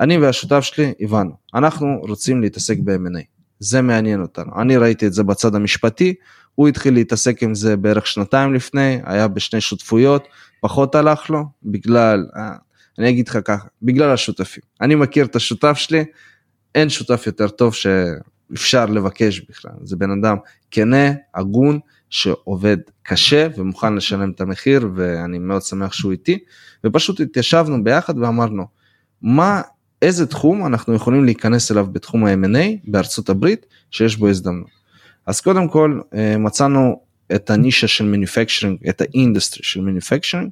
אני והשותף שלי הבנו, אנחנו רוצים להתעסק ב-M&A, זה מעניין אותנו. אני ראיתי את זה בצד המשפטי, הוא התחיל להתעסק עם זה בערך שנתיים לפני, היה בשני שותפויות, פחות הלך לו, בגלל, אה, אני אגיד לך ככה, בגלל השותפים. אני מכיר את השותף שלי, אין שותף יותר טוב שאפשר לבקש בכלל. זה בן אדם כנה, הגון, שעובד קשה ומוכן לשלם את המחיר, ואני מאוד שמח שהוא איתי, ופשוט התיישבנו ביחד ואמרנו, מה, איזה תחום אנחנו יכולים להיכנס אליו בתחום ה-M&A בארצות הברית, שיש בו הזדמנות. אז קודם כל אה, מצאנו את הנישה של manufacturing, את ה industry של manufacturing,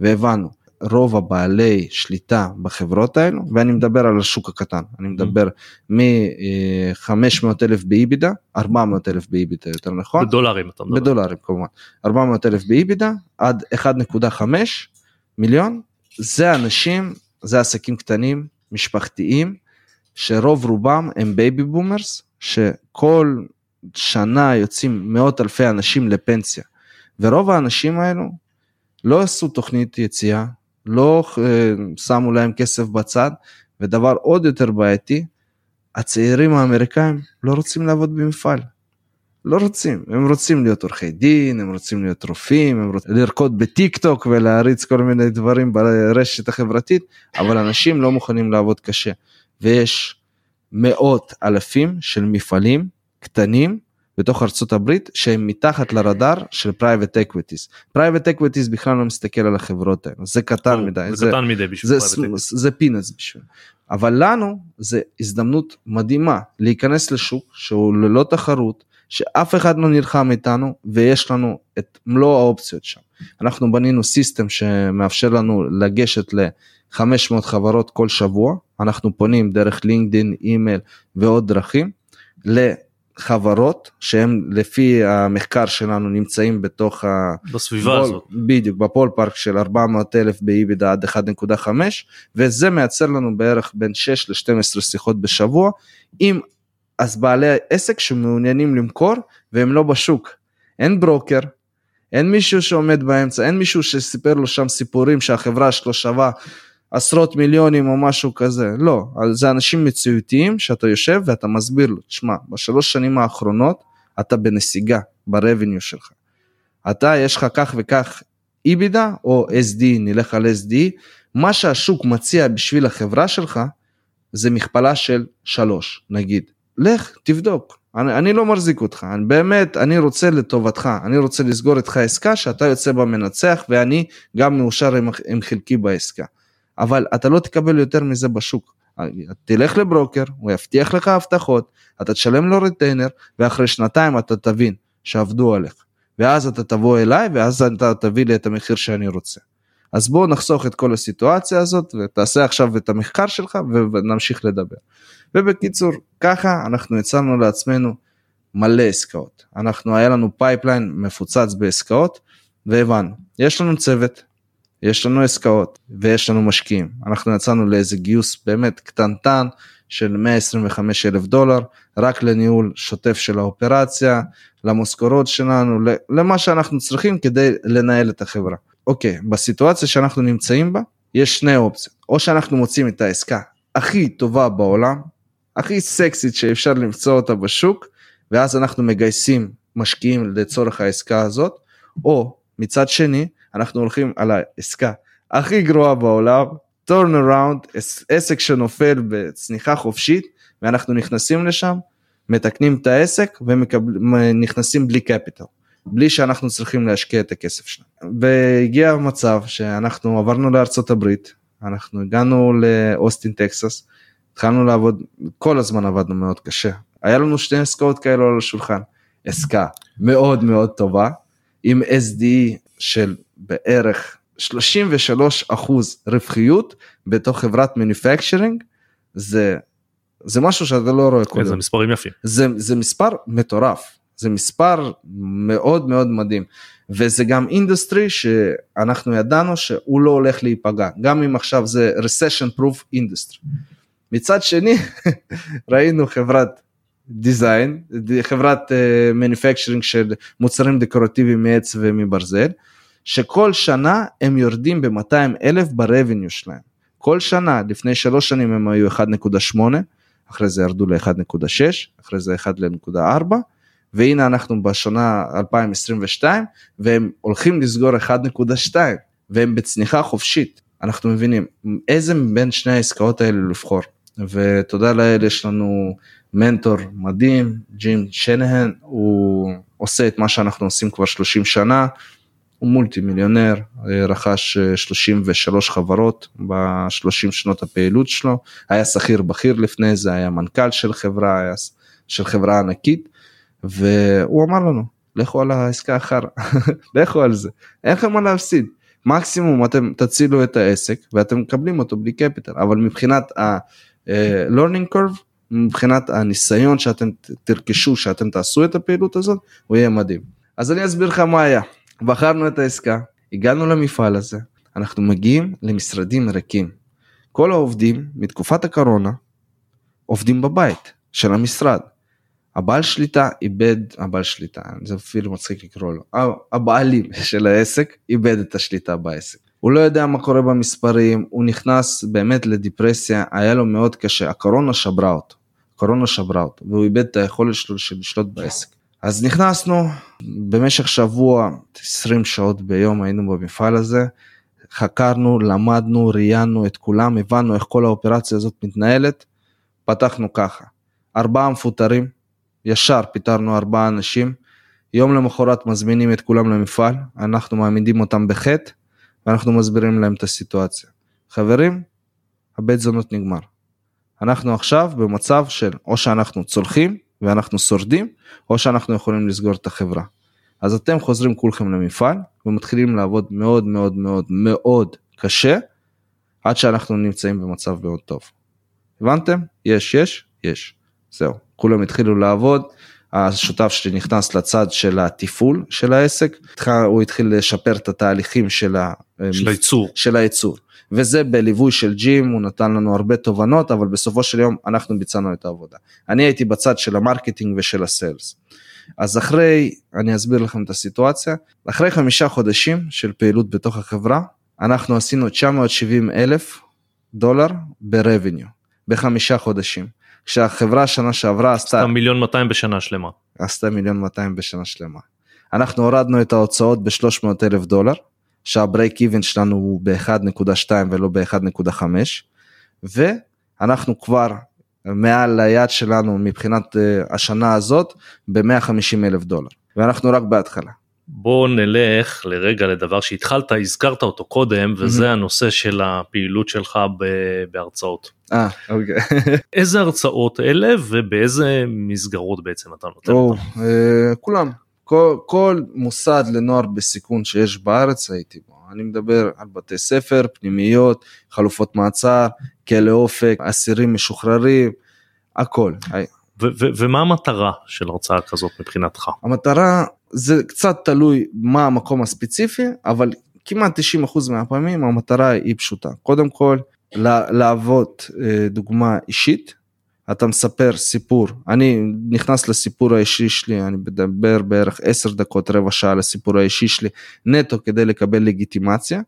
והבנו, רוב הבעלי שליטה בחברות האלו, ואני מדבר על השוק הקטן, אני מדבר מ-500 אלף ב EBITDA, 400 אלף ב EBITDA יותר נכון?
בדולרים אתה מדבר.
בדולרים כמובן, 400 אלף ב EBITDA עד 1.5 מיליון, זה אנשים, זה עסקים קטנים, משפחתיים, שרוב רובם הם baby boomers, שכל שנה יוצאים מאות אלפי אנשים לפנסיה. ורוב האנשים האלו לא עשו תוכנית יציאה, לא אה, שמו להם כסף בצד, ודבר עוד יותר בעייתי, הצעירים האמריקאים לא רוצים לעבוד במפעל. לא רוצים, הם רוצים להיות עורכי דין, הם רוצים להיות רופאים, הם רוצים לרקוד בטיק טוק ולהריץ כל מיני דברים ברשת החברתית, אבל אנשים לא מוכנים לעבוד קשה. ויש מאות אלפים של מפעלים קטנים בתוך ארצות הברית שהם מתחת לרדאר של private equities. private equities בכלל לא מסתכל על החברות האלה, זה קטן מדי.
זה קטן מדי בשביל
זה, זה peanuts בשביל. אבל לנו זה הזדמנות מדהימה להיכנס לשוק שהוא ללא תחרות, שאף אחד לא נלחם איתנו ויש לנו את מלוא האופציות שם. אנחנו בנינו system שמאפשר לנו לגשת ל-500 חברות כל שבוע, אנחנו פונים דרך לינקדאין, אימייל ועוד דרכים. חברות שהם לפי המחקר שלנו נמצאים בתוך
בסביבה בול, הזאת.
בדיוק בפול פארק של 400 אלף באיבידה עד 1.5 וזה מייצר לנו בערך בין 6 ל-12 שיחות בשבוע עם אז בעלי עסק שמעוניינים למכור והם לא בשוק. אין ברוקר אין מישהו שעומד באמצע אין מישהו שסיפר לו שם סיפורים שהחברה שלו שווה עשרות מיליונים או משהו כזה, לא, זה אנשים מציאותיים שאתה יושב ואתה מסביר לו, תשמע, בשלוש שנים האחרונות אתה בנסיגה ברבניו שלך. אתה יש לך כך וכך איבידה או SD, נלך על SD, מה שהשוק מציע בשביל החברה שלך זה מכפלה של שלוש נגיד. לך תבדוק, אני, אני לא מחזיק אותך, אני באמת, אני רוצה לטובתך, אני רוצה לסגור איתך עסקה שאתה יוצא בה מנצח ואני גם מאושר עם, עם חלקי בעסקה. אבל אתה לא תקבל יותר מזה בשוק. תלך לברוקר, הוא יבטיח לך הבטחות, אתה תשלם לו retainer, ואחרי שנתיים אתה תבין שעבדו עליך. ואז אתה תבוא אליי, ואז אתה תביא לי את המחיר שאני רוצה. אז בוא נחסוך את כל הסיטואציה הזאת, ותעשה עכשיו את המחקר שלך, ונמשיך לדבר. ובקיצור, ככה אנחנו הצענו לעצמנו מלא עסקאות. אנחנו, היה לנו pipeline מפוצץ בעסקאות, והבנו, יש לנו צוות, יש לנו עסקאות ויש לנו משקיעים. אנחנו יצאנו לאיזה גיוס באמת קטנטן של 125 אלף דולר, רק לניהול שוטף של האופרציה, למשכורות שלנו, למה שאנחנו צריכים כדי לנהל את החברה. אוקיי, בסיטואציה שאנחנו נמצאים בה, יש שני אופציות. או שאנחנו מוצאים את העסקה הכי טובה בעולם, הכי סקסית שאפשר למצוא אותה בשוק, ואז אנחנו מגייסים משקיעים לצורך העסקה הזאת, או מצד שני, אנחנו הולכים על העסקה הכי גרועה בעולם, turn around, עסק שנופל בצניחה חופשית, ואנחנו נכנסים לשם, מתקנים את העסק ונכנסים בלי קפיטל, בלי שאנחנו צריכים להשקיע את הכסף שלנו. והגיע המצב שאנחנו עברנו לארצות הברית, אנחנו הגענו לאוסטין טקסס, התחלנו לעבוד, כל הזמן עבדנו מאוד קשה. היה לנו שתי עסקאות כאלו על השולחן, עסקה מאוד מאוד טובה, עם SDE של בערך 33 אחוז רווחיות בתוך חברת manufacturing זה זה משהו שאתה לא רואה
כל זה מספרים יפים.
זה זה מספר מטורף. זה מספר מאוד מאוד מדהים. וזה גם industry שאנחנו ידענו שהוא לא הולך להיפגע גם אם עכשיו זה recession proof industry. מצד שני ראינו חברת דיזיין חברת מניפקצ'רינג uh, של מוצרים דקורטיביים מעץ ומברזל שכל שנה הם יורדים ב-200 אלף ברבניו שלהם. כל שנה, לפני שלוש שנים הם היו 1.8, אחרי זה ירדו ל-1.6, אחרי זה 1.4, והנה אנחנו בשנה 2022, והם הולכים לסגור 1.2, והם בצניחה חופשית. אנחנו מבינים איזה מבין שני העסקאות האלה לבחור. ותודה לאל יש לנו מנטור מדהים, ג'ים שנהן, הוא עושה את מה שאנחנו עושים כבר 30 שנה, הוא מולטי מיליונר, רכש 33 חברות ב-30 שנות הפעילות שלו, היה שכיר בכיר לפני זה, היה מנכ"ל של חברה, היה של חברה ענקית, והוא אמר לנו, לכו על העסקה אחר, לכו על זה, אין לכם מה להפסיד. מקסימום אתם תצילו את העסק ואתם מקבלים אותו בלי קפיטל, אבל מבחינת ה-learning curve, מבחינת הניסיון שאתם תרכשו, שאתם תעשו את הפעילות הזאת, הוא יהיה מדהים. אז אני אסביר לך מה היה. בחרנו את העסקה, הגענו למפעל הזה, אנחנו מגיעים למשרדים ריקים. כל העובדים מתקופת הקורונה עובדים בבית של המשרד. הבעל שליטה איבד, הבעל שליטה, זה אפילו מצחיק לקרוא לו, הבעלים של העסק איבד את השליטה בעסק. הוא לא יודע מה קורה במספרים, הוא נכנס באמת לדיפרסיה, היה לו מאוד קשה, הקורונה שברה אותו, הקורונה שברה אותו, והוא איבד את היכולת שלו של לשלוט בעסק. אז נכנסנו, במשך שבוע, 20 שעות ביום היינו במפעל הזה, חקרנו, למדנו, ראיינו את כולם, הבנו איך כל האופרציה הזאת מתנהלת, פתחנו ככה, ארבעה מפוטרים, ישר פיטרנו ארבעה אנשים, יום למחרת מזמינים את כולם למפעל, אנחנו מעמידים אותם בחטא, ואנחנו מסבירים להם את הסיטואציה. חברים, הבית זונות נגמר. אנחנו עכשיו במצב של או שאנחנו צולחים ואנחנו שורדים, או שאנחנו יכולים לסגור את החברה. אז אתם חוזרים כולכם למפעל ומתחילים לעבוד מאוד מאוד מאוד מאוד קשה, עד שאנחנו נמצאים במצב מאוד טוב. הבנתם? יש, יש, יש. זהו. כולם התחילו לעבוד, השותף שלי נכנס לצד של התפעול של העסק, הוא התחיל לשפר את התהליכים של.
של הייצור.
של הייצור. וזה בליווי של ג'ים, הוא נתן לנו הרבה תובנות, אבל בסופו של יום אנחנו ביצענו את העבודה. אני הייתי בצד של ה marketing ושל ה sales. אז אחרי, אני אסביר לכם את הסיטואציה, אחרי חמישה חודשים של פעילות בתוך החברה, אנחנו עשינו 970 אלף דולר ברבניו, בחמישה חודשים. כשהחברה שנה שעברה עשתה...
עשתה מיליון 200 בשנה שלמה.
עשתה מיליון 200 בשנה שלמה. אנחנו הורדנו את ההוצאות ב-300 אלף דולר, שהברייק איבן שלנו הוא ב-1.2 ולא ב-1.5, ואנחנו כבר מעל היעד שלנו מבחינת uh, השנה הזאת ב-150 אלף דולר, ואנחנו רק בהתחלה.
בוא נלך לרגע לדבר שהתחלת, הזכרת אותו קודם, וזה mm-hmm. הנושא של הפעילות שלך בהרצאות.
אה, אוקיי.
איזה הרצאות אלה ובאיזה מסגרות בעצם אתה נותן
אותם? אה, כולם. כל, כל מוסד לנוער בסיכון שיש בארץ הייתי בו. אני מדבר על בתי ספר, פנימיות, חלופות מעצר, כלא אופק, אסירים משוחררים, הכל.
ומה המטרה של הרצאה כזאת מבחינתך?
המטרה זה קצת תלוי מה המקום הספציפי, אבל כמעט 90% מהפעמים המטרה היא פשוטה. קודם כל, להוות אה, דוגמה אישית, אתה מספר סיפור, אני נכנס לסיפור האישי שלי, אני מדבר בערך 10 דקות, רבע שעה לסיפור האישי שלי, נטו כדי לקבל לגיטימציה,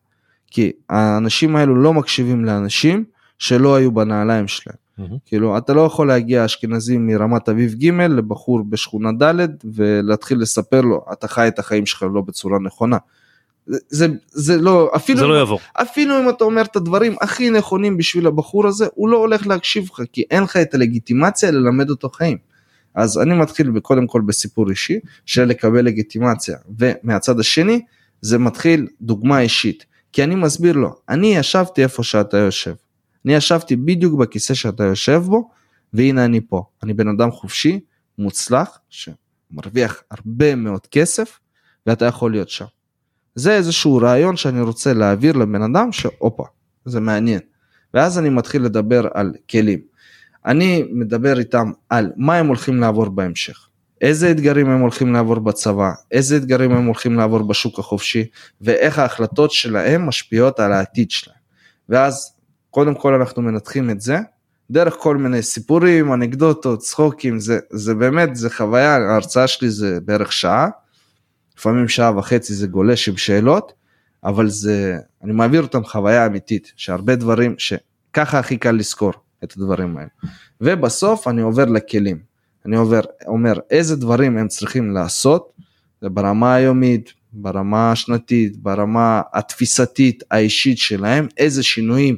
כי האנשים האלו לא מקשיבים לאנשים שלא היו בנעליים שלהם. Mm-hmm. כאילו אתה לא יכול להגיע אשכנזי מרמת אביב ג' לבחור בשכונה ד' ולהתחיל לספר לו אתה חי את החיים שלך לא בצורה נכונה. זה, זה לא אפילו
זה לא יבוא
אפילו אם אתה אומר את הדברים הכי נכונים בשביל הבחור הזה הוא לא הולך להקשיב לך כי אין לך את הלגיטימציה ללמד אותו חיים. אז אני מתחיל קודם כל בסיפור אישי של לקבל לגיטימציה ומהצד השני זה מתחיל דוגמה אישית כי אני מסביר לו אני ישבתי איפה שאתה יושב אני ישבתי בדיוק בכיסא שאתה יושב בו, והנה אני פה. אני בן אדם חופשי, מוצלח, שמרוויח הרבה מאוד כסף, ואתה יכול להיות שם. זה איזשהו רעיון שאני רוצה להעביר לבן אדם שהופה, זה מעניין. ואז אני מתחיל לדבר על כלים. אני מדבר איתם על מה הם הולכים לעבור בהמשך. איזה אתגרים הם הולכים לעבור בצבא, איזה אתגרים הם הולכים לעבור בשוק החופשי, ואיך ההחלטות שלהם משפיעות על העתיד שלהם. ואז קודם כל אנחנו מנתחים את זה, דרך כל מיני סיפורים, אנקדוטות, צחוקים, זה, זה באמת, זה חוויה, ההרצאה שלי זה בערך שעה, לפעמים שעה וחצי זה גולש עם שאלות, אבל זה, אני מעביר אותם חוויה אמיתית, שהרבה דברים, שככה הכי קל לזכור את הדברים האלה. ובסוף אני עובר לכלים, אני עובר, אומר איזה דברים הם צריכים לעשות, ברמה היומית, ברמה השנתית, ברמה התפיסתית האישית שלהם, איזה שינויים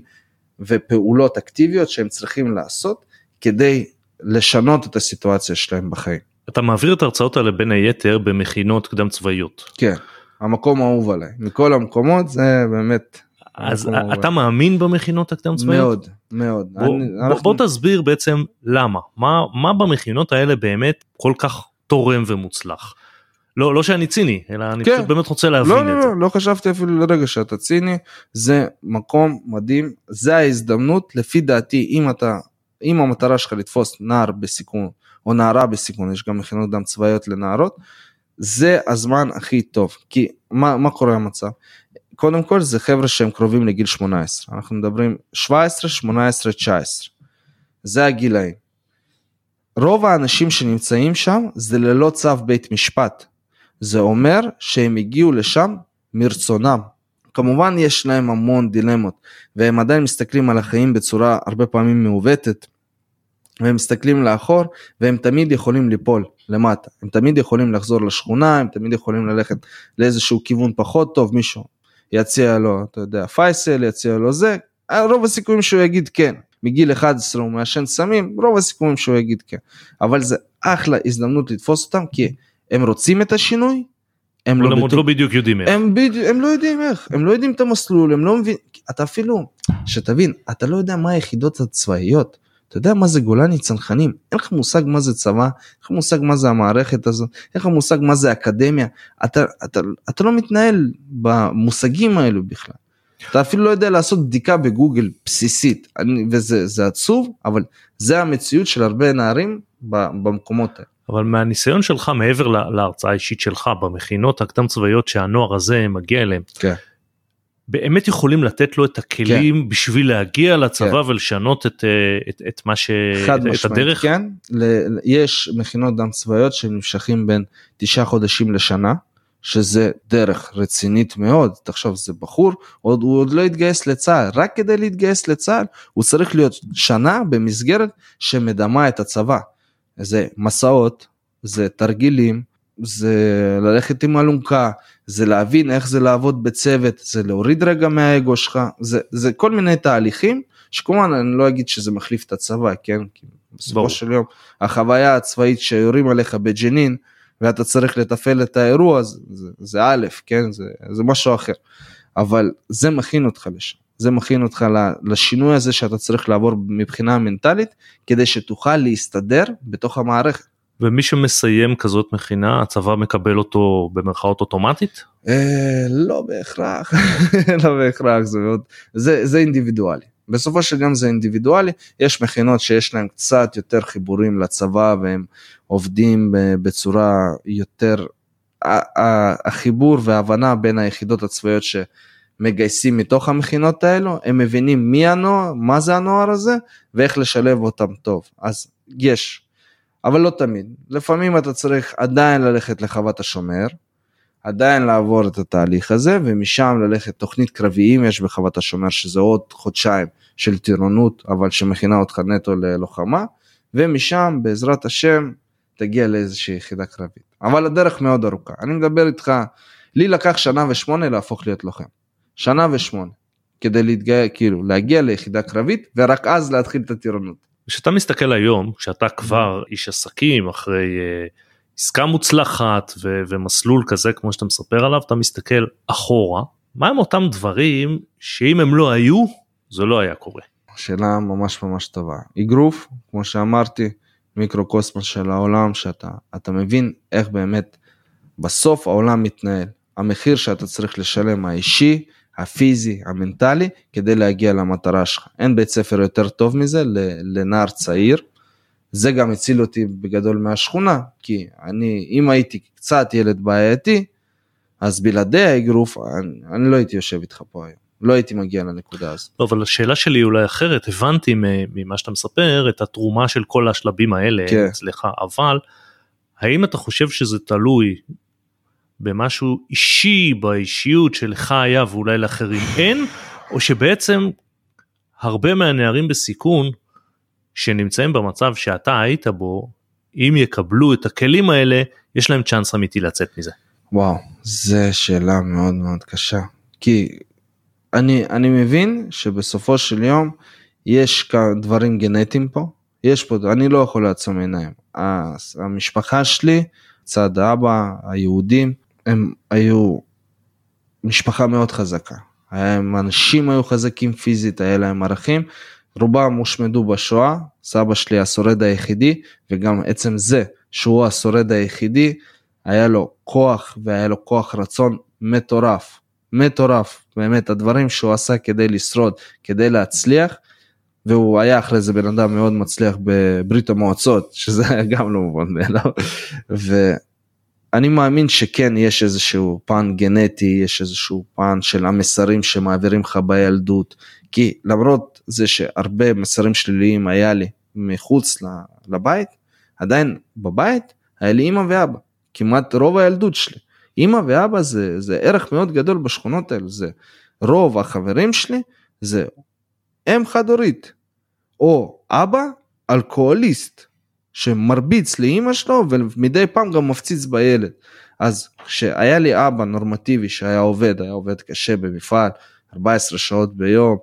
ופעולות אקטיביות שהם צריכים לעשות כדי לשנות את הסיטואציה שלהם בחיים.
אתה מעביר את ההרצאות האלה בין היתר במכינות קדם צבאיות.
כן, המקום האהוב עליי, מכל המקומות זה באמת.
אז אתה מאמין במכינות הקדם צבאיות?
מאוד, מאוד.
בוא, אני, בוא, אנחנו... בוא תסביר בעצם למה, מה, מה במכינות האלה באמת כל כך תורם ומוצלח. לא, לא שאני ציני, אלא אני
כן.
פשוט באמת רוצה להבין
לא,
את
לא,
זה.
לא, לא חשבתי אפילו לרגע שאתה ציני, זה מקום מדהים, זה ההזדמנות, לפי דעתי, אם אתה, אם המטרה שלך לתפוס נער בסיכון, או נערה בסיכון, יש גם מכינות דם צבאיות לנערות, זה הזמן הכי טוב, כי מה, מה קורה המצב? קודם כל זה חבר'ה שהם קרובים לגיל 18, אנחנו מדברים 17, 18, 19, זה הגילאים. רוב האנשים שנמצאים שם זה ללא צו בית משפט. זה אומר שהם הגיעו לשם מרצונם. כמובן יש להם המון דילמות והם עדיין מסתכלים על החיים בצורה הרבה פעמים מעוותת. והם מסתכלים לאחור והם תמיד יכולים ליפול למטה. הם תמיד יכולים לחזור לשכונה, הם תמיד יכולים ללכת לאיזשהו כיוון פחות טוב, מישהו יציע לו, אתה יודע, פייסל, יציע לו זה, רוב הסיכויים שהוא יגיד כן. מגיל 11 הוא מעשן סמים, רוב הסיכויים שהוא יגיד כן. אבל זה אחלה הזדמנות לתפוס אותם כי הם רוצים את השינוי, הם לא, בטוח-
לא בדיוק יודעים איך.
הם, בדיוק, הם לא יודעים איך, הם לא יודעים את המסלול, הם לא מבינים, אתה אפילו, שתבין, אתה לא יודע מה היחידות הצבאיות, אתה יודע מה זה גולני צנחנים, אין לך מושג מה זה צבא, אין לך מושג מה זה המערכת הזאת, אין לך מושג מה זה אקדמיה, אתה, אתה, אתה לא מתנהל במושגים האלו בכלל. אתה אפילו לא יודע לעשות בדיקה בגוגל בסיסית, אני, וזה זה עצוב, אבל זה המציאות של הרבה נערים במקומות האלה.
אבל מהניסיון שלך מעבר לה- להרצאה האישית שלך במכינות הקדם צבאיות שהנוער הזה מגיע אליהם,
כן.
באמת יכולים לתת לו את הכלים בשביל להגיע לצבא
כן.
ולשנות את, אה, את, את מה ש...
חד
את, את
משמעית,
הדרך?
כן. ל- יש מכינות דם צבאיות שנמשכים בין תשעה חודשים לשנה, שזה דרך רצינית מאוד, תחשוב זה בחור, עוד, הוא עוד לא התגייס לצה"ל, רק כדי להתגייס לצה"ל הוא צריך להיות שנה במסגרת שמדמה את הצבא. זה מסעות, זה תרגילים, זה ללכת עם אלונקה, זה להבין איך זה לעבוד בצוות, זה להוריד רגע מהאגו שלך, זה, זה כל מיני תהליכים שכמובן אני לא אגיד שזה מחליף את הצבא, כן? כי בסופו
ברור.
של יום החוויה הצבאית שיורים עליך בג'נין ואתה צריך לתפעל את האירוע זה, זה, זה א', כן? זה, זה משהו אחר. אבל זה מכין אותך לשם, זה מכין אותך לשינוי הזה שאתה צריך לעבור מבחינה מנטלית כדי שתוכל להסתדר בתוך המערכת.
ומי שמסיים כזאת מכינה הצבא מקבל אותו במרכאות אוטומטית?
אה, לא בהכרח, לא בהכרח, זה מאוד, זה, זה אינדיבידואלי. בסופו של יום זה אינדיבידואלי, יש מכינות שיש להם קצת יותר חיבורים לצבא והם עובדים ב- בצורה יותר, החיבור וההבנה בין היחידות הצבאיות שמגייסים מתוך המכינות האלו, הם מבינים מי הנוער, מה זה הנוער הזה ואיך לשלב אותם טוב, אז יש, אבל לא תמיד, לפעמים אתה צריך עדיין ללכת לחוות השומר, עדיין לעבור את התהליך הזה ומשם ללכת תוכנית קרביים יש בחוות השומר שזה עוד חודשיים של טירונות אבל שמכינה אותך נטו ללוחמה ומשם בעזרת השם תגיע לאיזושהי יחידה קרבית. אבל הדרך מאוד ארוכה. אני מדבר איתך לי לקח שנה ושמונה להפוך להיות לוחם. שנה ושמונה. כדי להתגיע כאילו להגיע ליחידה קרבית ורק אז להתחיל את הטירונות.
כשאתה מסתכל היום כשאתה כבר איש עסקים אחרי uh, עסקה מוצלחת ו- ומסלול כזה כמו שאתה מספר עליו אתה מסתכל אחורה מה הם אותם דברים שאם הם לא היו זה לא היה קורה.
שאלה ממש ממש טובה. אגרוף, כמו שאמרתי, מיקרוקוסמוס של העולם, שאתה אתה מבין איך באמת בסוף העולם מתנהל. המחיר שאתה צריך לשלם האישי, הפיזי, המנטלי, כדי להגיע למטרה שלך. אין בית ספר יותר טוב מזה לנער צעיר. זה גם הציל אותי בגדול מהשכונה, כי אני, אם הייתי קצת ילד בעייתי, אז בלעדי האגרוף, אני, אני לא הייתי יושב איתך פה היום. לא הייתי מגיע לנקודה הזאת.
לא, אבל השאלה שלי היא אולי אחרת הבנתי ממה שאתה מספר את התרומה של כל השלבים האלה
כן.
אצלך אבל האם אתה חושב שזה תלוי במשהו אישי באישיות שלך היה ואולי לאחרים אין או שבעצם הרבה מהנערים בסיכון שנמצאים במצב שאתה היית בו אם יקבלו את הכלים האלה יש להם צ'אנס אמיתי לצאת מזה.
וואו, זו שאלה מאוד מאוד קשה. כי אני, אני מבין שבסופו של יום יש כמה דברים גנטיים פה. יש פה, אני לא יכול לעצום עיניים. המשפחה שלי, צד האבא, היהודים, הם היו משפחה מאוד חזקה. הם אנשים היו חזקים פיזית, היה להם ערכים. רובם הושמדו בשואה, סבא שלי השורד היחידי, וגם עצם זה שהוא השורד היחידי, היה לו כוח והיה לו כוח רצון מטורף, מטורף, באמת הדברים שהוא עשה כדי לשרוד, כדי להצליח, והוא היה אחרי זה בן אדם מאוד מצליח בברית המועצות, שזה היה גם לא מובן מאליו, ואני מאמין שכן יש איזשהו פן גנטי, יש איזשהו פן של המסרים שמעבירים לך בילדות, כי למרות זה שהרבה מסרים שליליים היה לי מחוץ לבית, עדיין בבית היה לי אמא ואבא, כמעט רוב הילדות שלי. אמא ואבא זה, זה ערך מאוד גדול בשכונות האלו, זה רוב החברים שלי זה אם חד הורית, או אבא אלכוהוליסט שמרביץ לאימא שלו ומדי פעם גם מפציץ בילד. אז כשהיה לי אבא נורמטיבי שהיה עובד, היה עובד קשה במפעל, 14 שעות ביום,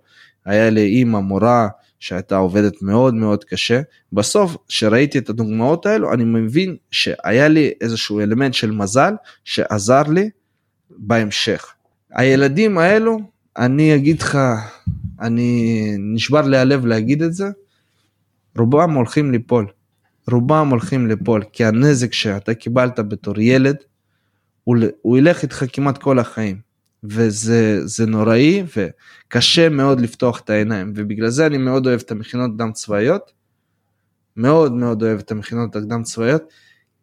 היה לי אימא מורה שהייתה עובדת מאוד מאוד קשה. בסוף, כשראיתי את הדוגמאות האלו, אני מבין שהיה לי איזשהו אלמנט של מזל שעזר לי בהמשך. הילדים האלו, אני אגיד לך, אני נשבר לי הלב להגיד את זה, רובם הולכים ליפול. רובם הולכים ליפול, כי הנזק שאתה קיבלת בתור ילד, הוא, הוא ילך איתך כמעט כל החיים. וזה נוראי וקשה מאוד לפתוח את העיניים ובגלל זה אני מאוד אוהב את המכינות קדם צבאיות. מאוד מאוד אוהב את המכינות הקדם צבאיות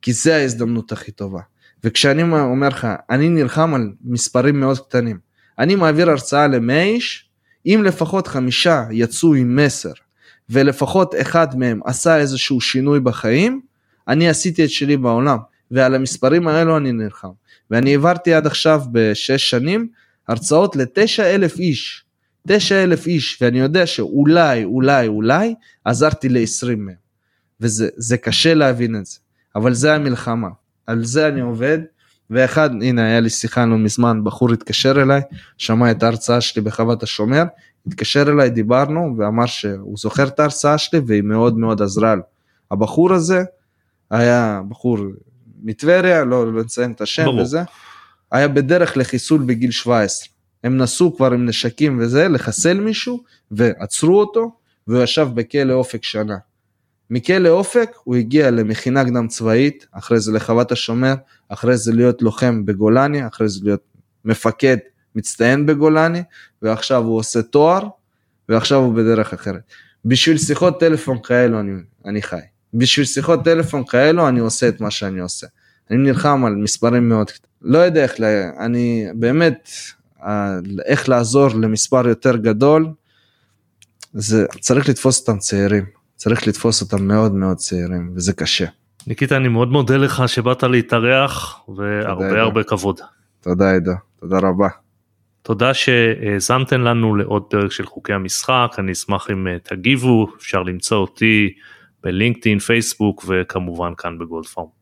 כי זה ההזדמנות הכי טובה. וכשאני אומר לך אני נלחם על מספרים מאוד קטנים אני מעביר הרצאה למאה איש אם לפחות חמישה יצאו עם מסר ולפחות אחד מהם עשה איזשהו שינוי בחיים אני עשיתי את שלי בעולם ועל המספרים האלו אני נלחם. ואני העברתי עד עכשיו בשש שנים הרצאות לתשע אלף איש, תשע אלף איש, ואני יודע שאולי, אולי, אולי עזרתי ל-20 מהם. וזה קשה להבין את זה, אבל זה המלחמה, על זה אני עובד. ואחד, הנה היה לי שיחה לא מזמן, בחור התקשר אליי, שמע את ההרצאה שלי בחוות השומר, התקשר אליי, דיברנו, ואמר שהוא זוכר את ההרצאה שלי והיא מאוד מאוד עזרה לו. הבחור הזה היה בחור מטבריה, לא, לא נציין את השם ברור. וזה, היה בדרך לחיסול בגיל 17. הם נסעו כבר עם נשקים וזה, לחסל מישהו, ועצרו אותו, והוא ישב בכלא אופק שנה. מכלא אופק הוא הגיע למכינה קדם צבאית, אחרי זה לחוות השומר, אחרי זה להיות לוחם בגולני, אחרי זה להיות מפקד מצטיין בגולני, ועכשיו הוא עושה תואר, ועכשיו הוא בדרך אחרת. בשביל שיחות טלפון כאלו אני, אני חי. בשביל שיחות טלפון כאלו אני עושה את מה שאני עושה. אני נלחם על מספרים מאוד קטנים. לא יודע איך, אני באמת, איך לעזור למספר יותר גדול, זה צריך לתפוס אותם צעירים, צריך לתפוס אותם מאוד מאוד צעירים וזה קשה.
ניקיטה אני מאוד מודה לך שבאת להתארח והרבה הרבה כבוד.
תודה עידו, תודה רבה.
תודה שהאזנתם לנו לעוד פרק של חוקי המשחק, אני אשמח אם תגיבו, אפשר למצוא אותי בלינקדאין, פייסבוק וכמובן כאן בגולדפארם.